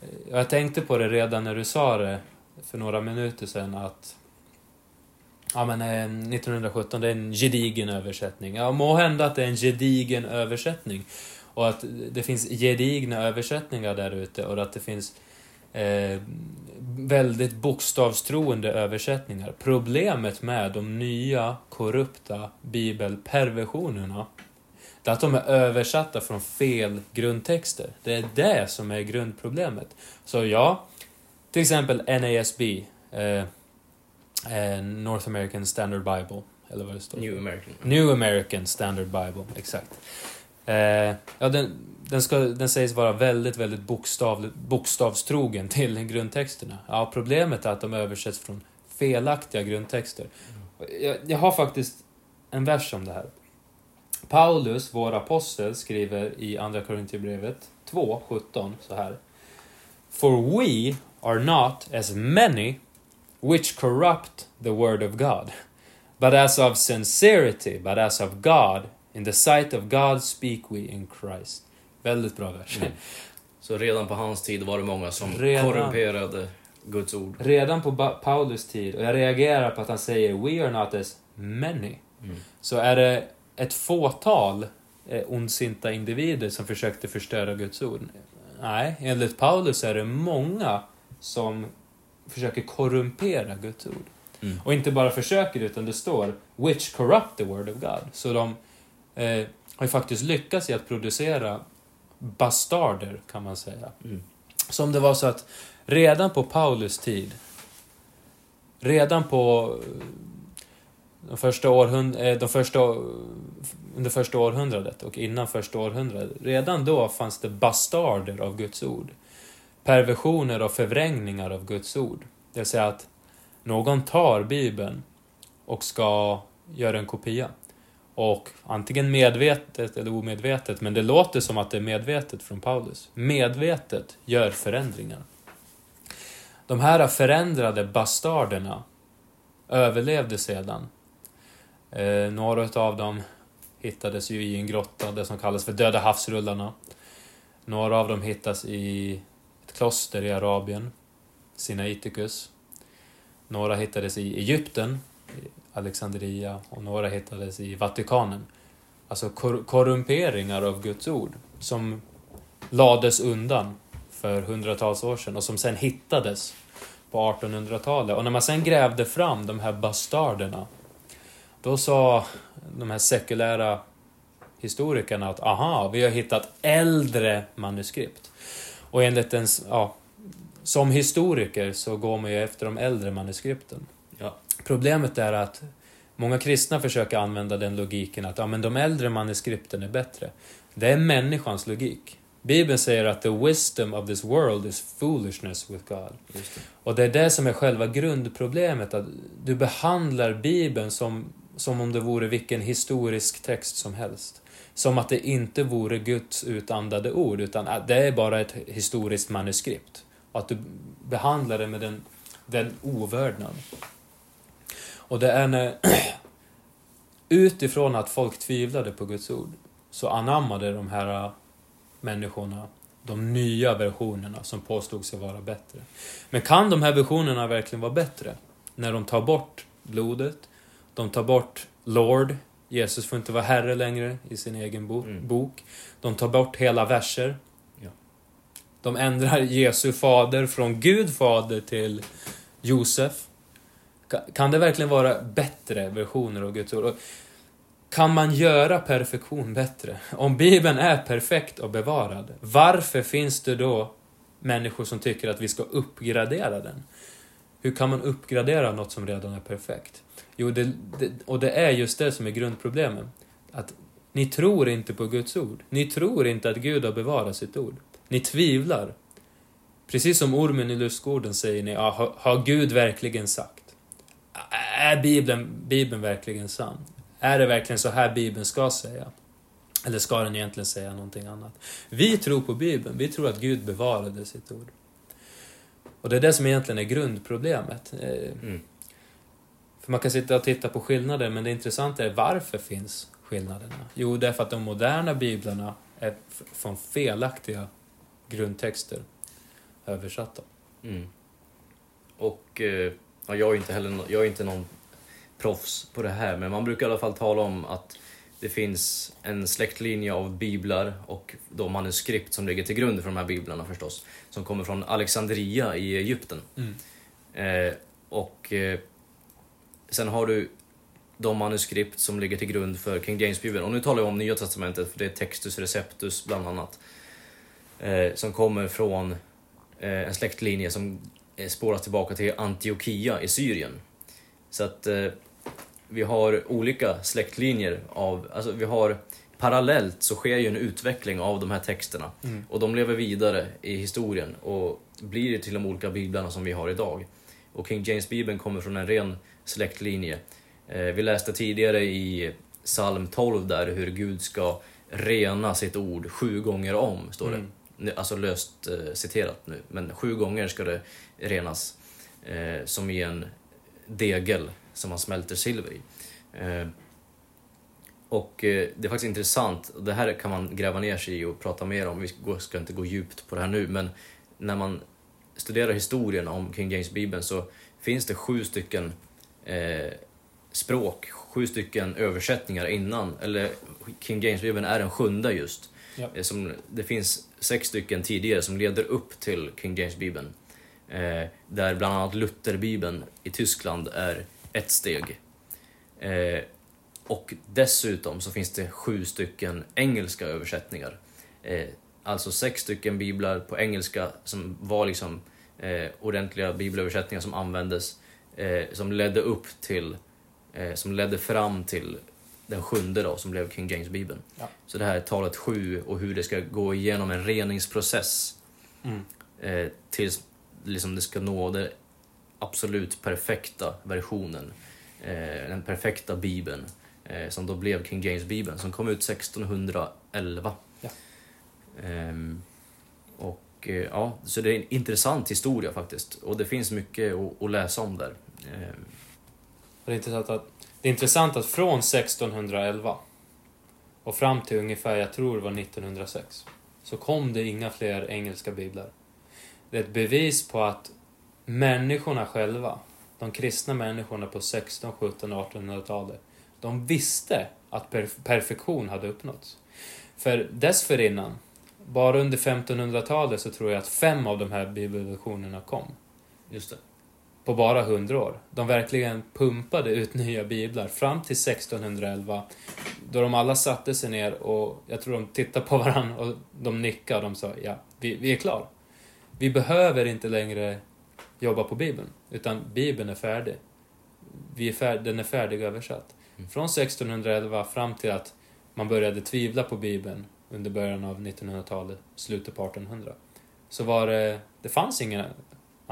Speaker 2: Eh, jag tänkte på det redan när du sa det för några minuter sedan att Ja men eh, 1917, det är en gedigen översättning. Ja, må hända att det är en gedigen översättning. Och att det finns gedigna översättningar där ute och att det finns eh, väldigt bokstavstroende översättningar. Problemet med de nya korrupta bibelperversionerna det är att de är översatta från fel grundtexter. Det är det som är grundproblemet. Så ja, till exempel NASB, eh, eh, North American Standard Bible, eller vad det står.
Speaker 1: New American.
Speaker 2: New American Standard Bible, exakt. Eh, ja, den, den, ska, den sägs vara väldigt, väldigt bokstav, bokstavstrogen till grundtexterna. Ja, problemet är att de översätts från felaktiga grundtexter. Jag, jag har faktiskt en vers om det här. Paulus, vår apostel, skriver i Andra Korinthierbrevet 2.17 så här. For we are not as many which corrupt the word of God, but as of sincerity, but as of God, in the sight of God speak we in Christ. Väldigt bra vers.
Speaker 1: Mm. Så redan på hans tid var det många som
Speaker 2: Redan.
Speaker 1: korrumperade Guds ord.
Speaker 2: Redan på Paulus tid, och jag reagerar på att han säger We are not as many,
Speaker 1: Mm.
Speaker 2: så är det ett fåtal eh, ondsinta individer som försökte förstöra Guds ord. Nej, enligt Paulus är det många som försöker korrumpera Guds ord.
Speaker 1: Mm.
Speaker 2: Och inte bara försöker, utan det står Which corrupt the word of God. Så de eh, har ju faktiskt lyckats i att producera bastarder, kan man säga.
Speaker 1: Mm.
Speaker 2: Som det var så att redan på Paulus tid, redan på eh, de första århund- eh, de första, under första århundradet och innan första århundradet, redan då fanns det bastarder av Guds ord. Perversioner och förvrängningar av Guds ord. Det vill säga att någon tar Bibeln och ska göra en kopia. Och antingen medvetet eller omedvetet, men det låter som att det är medvetet från Paulus. Medvetet gör förändringar. De här förändrade bastarderna överlevde sedan. Eh, några av dem hittades ju i en grotta, det som kallas för Döda havsrullarna. Några av dem hittas i ett kloster i Arabien, Sinaiticus. Några hittades i Egypten, i Alexandria, och några hittades i Vatikanen. Alltså kor- korrumperingar av Guds ord, som lades undan för hundratals år sedan och som sen hittades på 1800-talet. Och när man sen grävde fram de här bastarderna, då sa de här sekulära historikerna att aha, vi har hittat äldre manuskript. Och enligt en, ja, som historiker så går man ju efter de äldre manuskripten.
Speaker 1: Ja.
Speaker 2: Problemet är att många kristna försöker använda den logiken att ja, men de äldre manuskripten är bättre. Det är människans logik. Bibeln säger att the wisdom of this world is foolishness with God.
Speaker 1: Det.
Speaker 2: Och det är det som är själva grundproblemet, att du behandlar Bibeln som, som om det vore vilken historisk text som helst. Som att det inte vore Guds utandade ord, utan att det är bara ett historiskt manuskript. Och att du behandlar det med den, den ovördnad. Och det är när, *clears throat* utifrån att folk tvivlade på Guds ord, så anammade de här äh, människorna de nya versionerna som påstod sig vara bättre. Men kan de här versionerna verkligen vara bättre? När de tar bort blodet, de tar bort Lord, Jesus får inte vara herre längre i sin egen bo-
Speaker 1: Mm.
Speaker 2: bok. De tar bort hela verser.
Speaker 1: Ja.
Speaker 2: De ändrar Jesu fader från Gud fader till Josef. Ka- Kan det verkligen vara bättre versioner av Guds ord? Kan man göra perfektion bättre? Om Bibeln är perfekt och bevarad, varför finns det då människor som tycker att vi ska uppgradera den? Hur kan man uppgradera något som redan är perfekt? Jo, det, det, och det är just det som är grundproblemet. Att ni tror inte på Guds ord. Ni tror inte att Gud har bevarat sitt ord. Ni tvivlar. Precis som ormen i lustgården säger ni, ja, har, har Gud verkligen sagt? Är Bibeln, Bibeln verkligen sann? Är det verkligen så här Bibeln ska säga? Eller ska den egentligen säga någonting annat? Vi tror på Bibeln, vi tror att Gud bevarade sitt ord. Och det är det som egentligen är grundproblemet. Eh,
Speaker 1: mm.
Speaker 2: För man kan sitta och titta på skillnader, men det intressanta är varför finns skillnaderna? Jo, det är för att de moderna biblarna är från felaktiga grundtexter översatta.
Speaker 1: Mm. Och eh, ja, jag är inte heller jag är inte någon proffs på det här, men man brukar i alla fall tala om att det finns en släktlinje av biblar och de manuskript som ligger till grund för de här biblarna förstås, som kommer från Alexandria i Egypten.
Speaker 2: Mm.
Speaker 1: Eh, och eh, sen har du de manuskript som ligger till grund för King James-bibeln. Och nu talar jag om Nya Testamentet, för det är Textus Receptus bland annat. Eh, som kommer från eh, en släktlinje som eh, spåras tillbaka till Antiochia i Syrien. Så att eh, vi har olika släktlinjer av, alltså vi har parallellt så sker ju en utveckling av de här texterna.
Speaker 2: Mm.
Speaker 1: Och de lever vidare i historien och blir till de olika biblarna som vi har idag. Och King James-bibeln kommer från en ren släktlinje. Eh, Vi läste tidigare i psalm 12 där hur Gud ska rena sitt ord sju gånger om, står det.
Speaker 2: Mm.
Speaker 1: alltså löst eh, citerat nu, men sju gånger ska det renas eh, som i en degel som man smälter silver i. Och det är faktiskt intressant, det här kan man gräva ner sig i och prata mer om, vi ska- ska inte gå djupt på det här nu, men när man studerar historien om King James-bibeln så finns det sju stycken eh, språk, sju stycken översättningar innan, eller King James-bibeln är den sjunde just.
Speaker 2: Ja.
Speaker 1: Eh, Som, det finns sex stycken tidigare som leder upp till King James-bibeln. Eh, där bland annat Lutherbibeln i Tyskland är ett steg. Eh, och dessutom så finns det sju stycken engelska översättningar. Eh, alltså sex stycken biblar på engelska som var liksom eh, ordentliga bibelöversättningar som användes, eh, som ledde upp till, eh, som ledde fram till den sjunde då, som blev King James-bibeln.
Speaker 2: Ja.
Speaker 1: Så det här är talet sju och hur det ska gå igenom en reningsprocess
Speaker 2: Mm.
Speaker 1: eh, tills liksom det ska nå den absolut perfekta versionen. Eh, den perfekta bibeln. Eh, som då blev King James-bibeln som kom ut 1611.
Speaker 2: Ja.
Speaker 1: Ehm, och eh, ja, så det är en intressant historia faktiskt. Och det finns mycket att, att läsa om där.
Speaker 2: Eh, det är, intressant att, det är intressant att från 1611 och fram till ungefär, jag tror det var 1906, så kom det inga fler engelska biblar. Det är ett bevis på att människorna själva, de kristna människorna på 16, 17 och 1800-talet, de visste att perf- perfektion hade uppnåtts. För dessförinnan, bara under 1500-talet så tror jag att fem av de här bibelversionerna kom
Speaker 1: just det
Speaker 2: på bara hundra år. De verkligen pumpade ut nya biblar fram till 1611 då de alla satte sig ner och jag tror de tittade på varandra och de nickade och de sa ja, vi, vi är klara. Vi behöver inte längre jobba på bibeln, utan bibeln är färdig. Vi är färd, den är färdigöversatt.
Speaker 1: Mm.
Speaker 2: Från 1611 fram till att man började tvivla på bibeln under början av 1900-talet, slutet på 1800, så var det, det fanns inga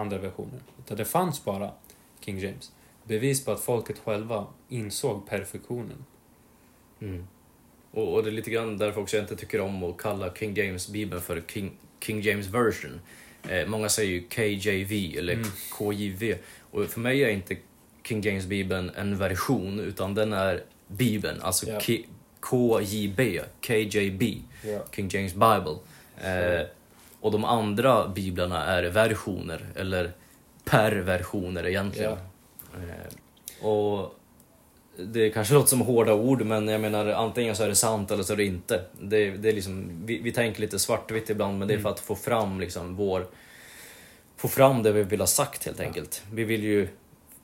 Speaker 2: andra versioner. Utan det fanns bara King James. Bevis på att folket själva insåg perfektionen.
Speaker 1: Mm. Och, och det är lite grann därför också jag inte tycker om att kalla King James-bibeln för King, King James version. Eh, många säger ju KJV eller
Speaker 2: Mm.
Speaker 1: KJV. Och för mig är inte King James-bibeln en version, utan den är bibeln. Alltså. K- KJB, KJB,
Speaker 2: Ja.
Speaker 1: King James Bible. Eh, och de andra biblarna är versioner, eller perversioner egentligen. Eh, och det kanske låter som hårda ord, men jag menar antingen så är det sant eller så är det inte. Det, det är liksom, vi, vi tänker lite svartvitt ibland, men det är
Speaker 2: Mm.
Speaker 1: för att få fram liksom vår... Få fram det vi vill ha sagt helt enkelt. Vi vill ju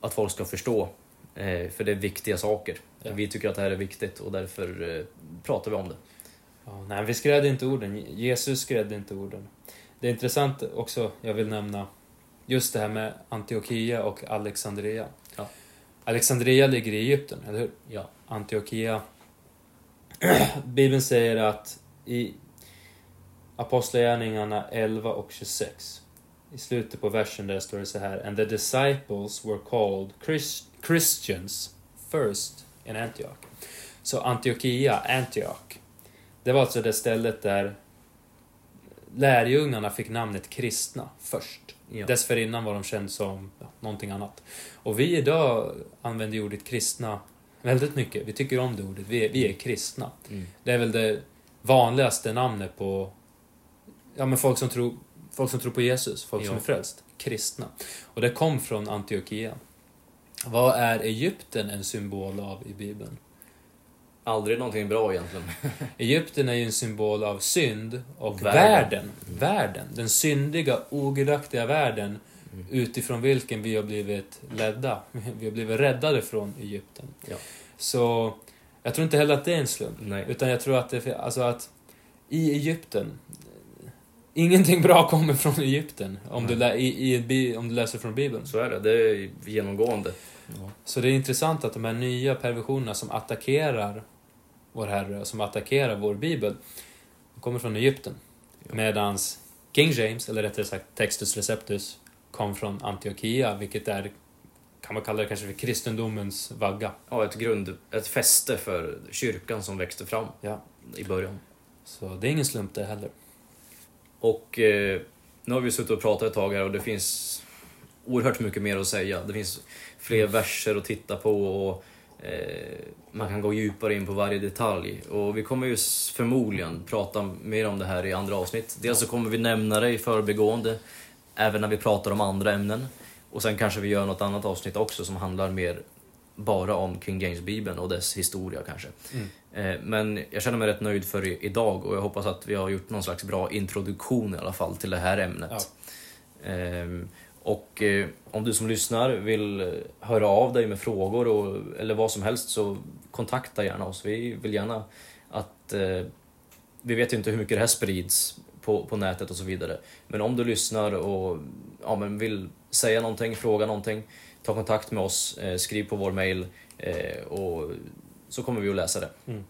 Speaker 1: att folk ska förstå, eh, för det är viktiga saker.
Speaker 2: Ja.
Speaker 1: Vi tycker att det här är viktigt och därför eh, pratar vi om det.
Speaker 2: Ja, nej, vi skrädde inte orden. Jesus skrädde inte orden. Det är intressant också, jag vill nämna, just det här med Antiochia och Alexandria.
Speaker 1: Ja.
Speaker 2: Alexandria ligger i Egypten, eller hur?
Speaker 1: Ja.
Speaker 2: Antiochia. *clears throat* Bibeln säger att i Apostlagärningarna 11 och 26, i slutet på versen där står det så här And the disciples were called Chris- Christians first in Antioch. Så Antiochia, Antioch, det var alltså det stället där lärjungarna fick namnet kristna först.
Speaker 1: Ja.
Speaker 2: Dessförinnan var de kända som ja, någonting annat. Och vi idag använder ordet kristna väldigt mycket. Vi tycker om det ordet. Vi är, vi är kristna.
Speaker 1: Mm.
Speaker 2: Det är väl det vanligaste namnet på ja, men folk, som tror, folk som tror på Jesus, folk som
Speaker 1: Ja.
Speaker 2: är frälst. Kristna. Och det kom från Antiochia. Vad är Egypten en symbol av i Bibeln?
Speaker 1: Aldrig någonting bra egentligen. *laughs*
Speaker 2: Egypten är ju en symbol av synd och
Speaker 1: Världen.
Speaker 2: världen. Världen. Den syndiga, ogudaktiga världen
Speaker 1: Mm.
Speaker 2: utifrån vilken vi har blivit ledda. *laughs* Vi har blivit räddade från Egypten.
Speaker 1: Ja.
Speaker 2: Så jag tror inte heller att det är en slump.
Speaker 1: Nej.
Speaker 2: Utan jag tror att det, alltså att i Egypten, ingenting bra kommer från Egypten om, du, lä, i, i, om du läser från Bibeln.
Speaker 1: Så är det, det är genomgående. Ja.
Speaker 2: Så det är intressant att de här nya perversionerna som attackerar vår Herre, som attackerar vår Bibel, de kommer från Egypten.
Speaker 1: Ja.
Speaker 2: Medans King James, eller rättare sagt Textus Receptus, kom från Antiochia, vilket är, kan man kalla det kanske för kristendomens vagga.
Speaker 1: Ja, ett grund, ett fäste för kyrkan som växte fram
Speaker 2: Ja.
Speaker 1: i början.
Speaker 2: Så det är ingen slump det heller.
Speaker 1: Och eh, nu har vi suttit och pratat ett tag här och det finns oerhört mycket mer att säga. Det finns fler verser att titta på och man kan gå djupare in på varje detalj. Och vi kommer ju förmodligen prata mer om det här i andra avsnitt. Dels så kommer vi nämna det i förbigående, även när vi pratar om andra ämnen. Och sen kanske vi gör något annat avsnitt också som handlar mer bara om King James-bibeln och dess historia kanske.
Speaker 2: Mm.
Speaker 1: Eh, Men jag känner mig rätt nöjd för idag och jag hoppas att vi har gjort någon slags bra introduktion i alla fall till det här ämnet.
Speaker 2: Ja.
Speaker 1: Och eh, om du som lyssnar vill eh, höra av dig med frågor och, eller vad som helst så kontakta gärna oss. Vi vill gärna att... Eh, vi vet ju inte hur mycket det här sprids på, på nätet och så vidare. Men om du lyssnar och ja, men vill säga någonting, fråga någonting, ta kontakt med oss, eh, skriv på vår mail och så kommer vi att läsa det.
Speaker 2: Mm.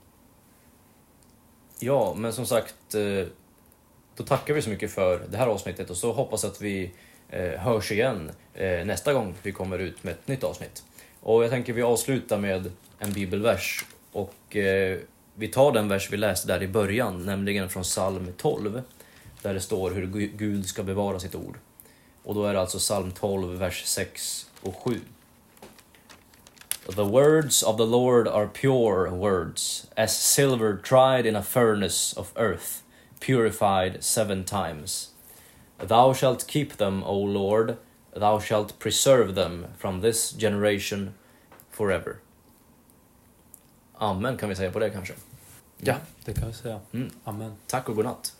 Speaker 1: Ja, men som sagt, då tackar vi så mycket för det här avsnittet och så hoppas att vi eh, hörs igen eh, nästa gång vi kommer ut med ett nytt avsnitt. Och jag tänker vi avslutar med en bibelvers och eh, vi tar den vers vi läste där i början, nämligen från psalm 12, där det står hur Gud ska bevara sitt ord. Och då är det alltså psalm 12, vers 6 och 7. The words of the Lord are pure words, as silver tried in a furnace of earth, purified seven times. Thou shalt keep them, O Lord, thou shalt preserve them from this generation forever. Amen kan vi säga på det kanske.
Speaker 2: Ja, det kan jag säga.
Speaker 1: Mm.
Speaker 2: Amen.
Speaker 1: Tack och godnatt.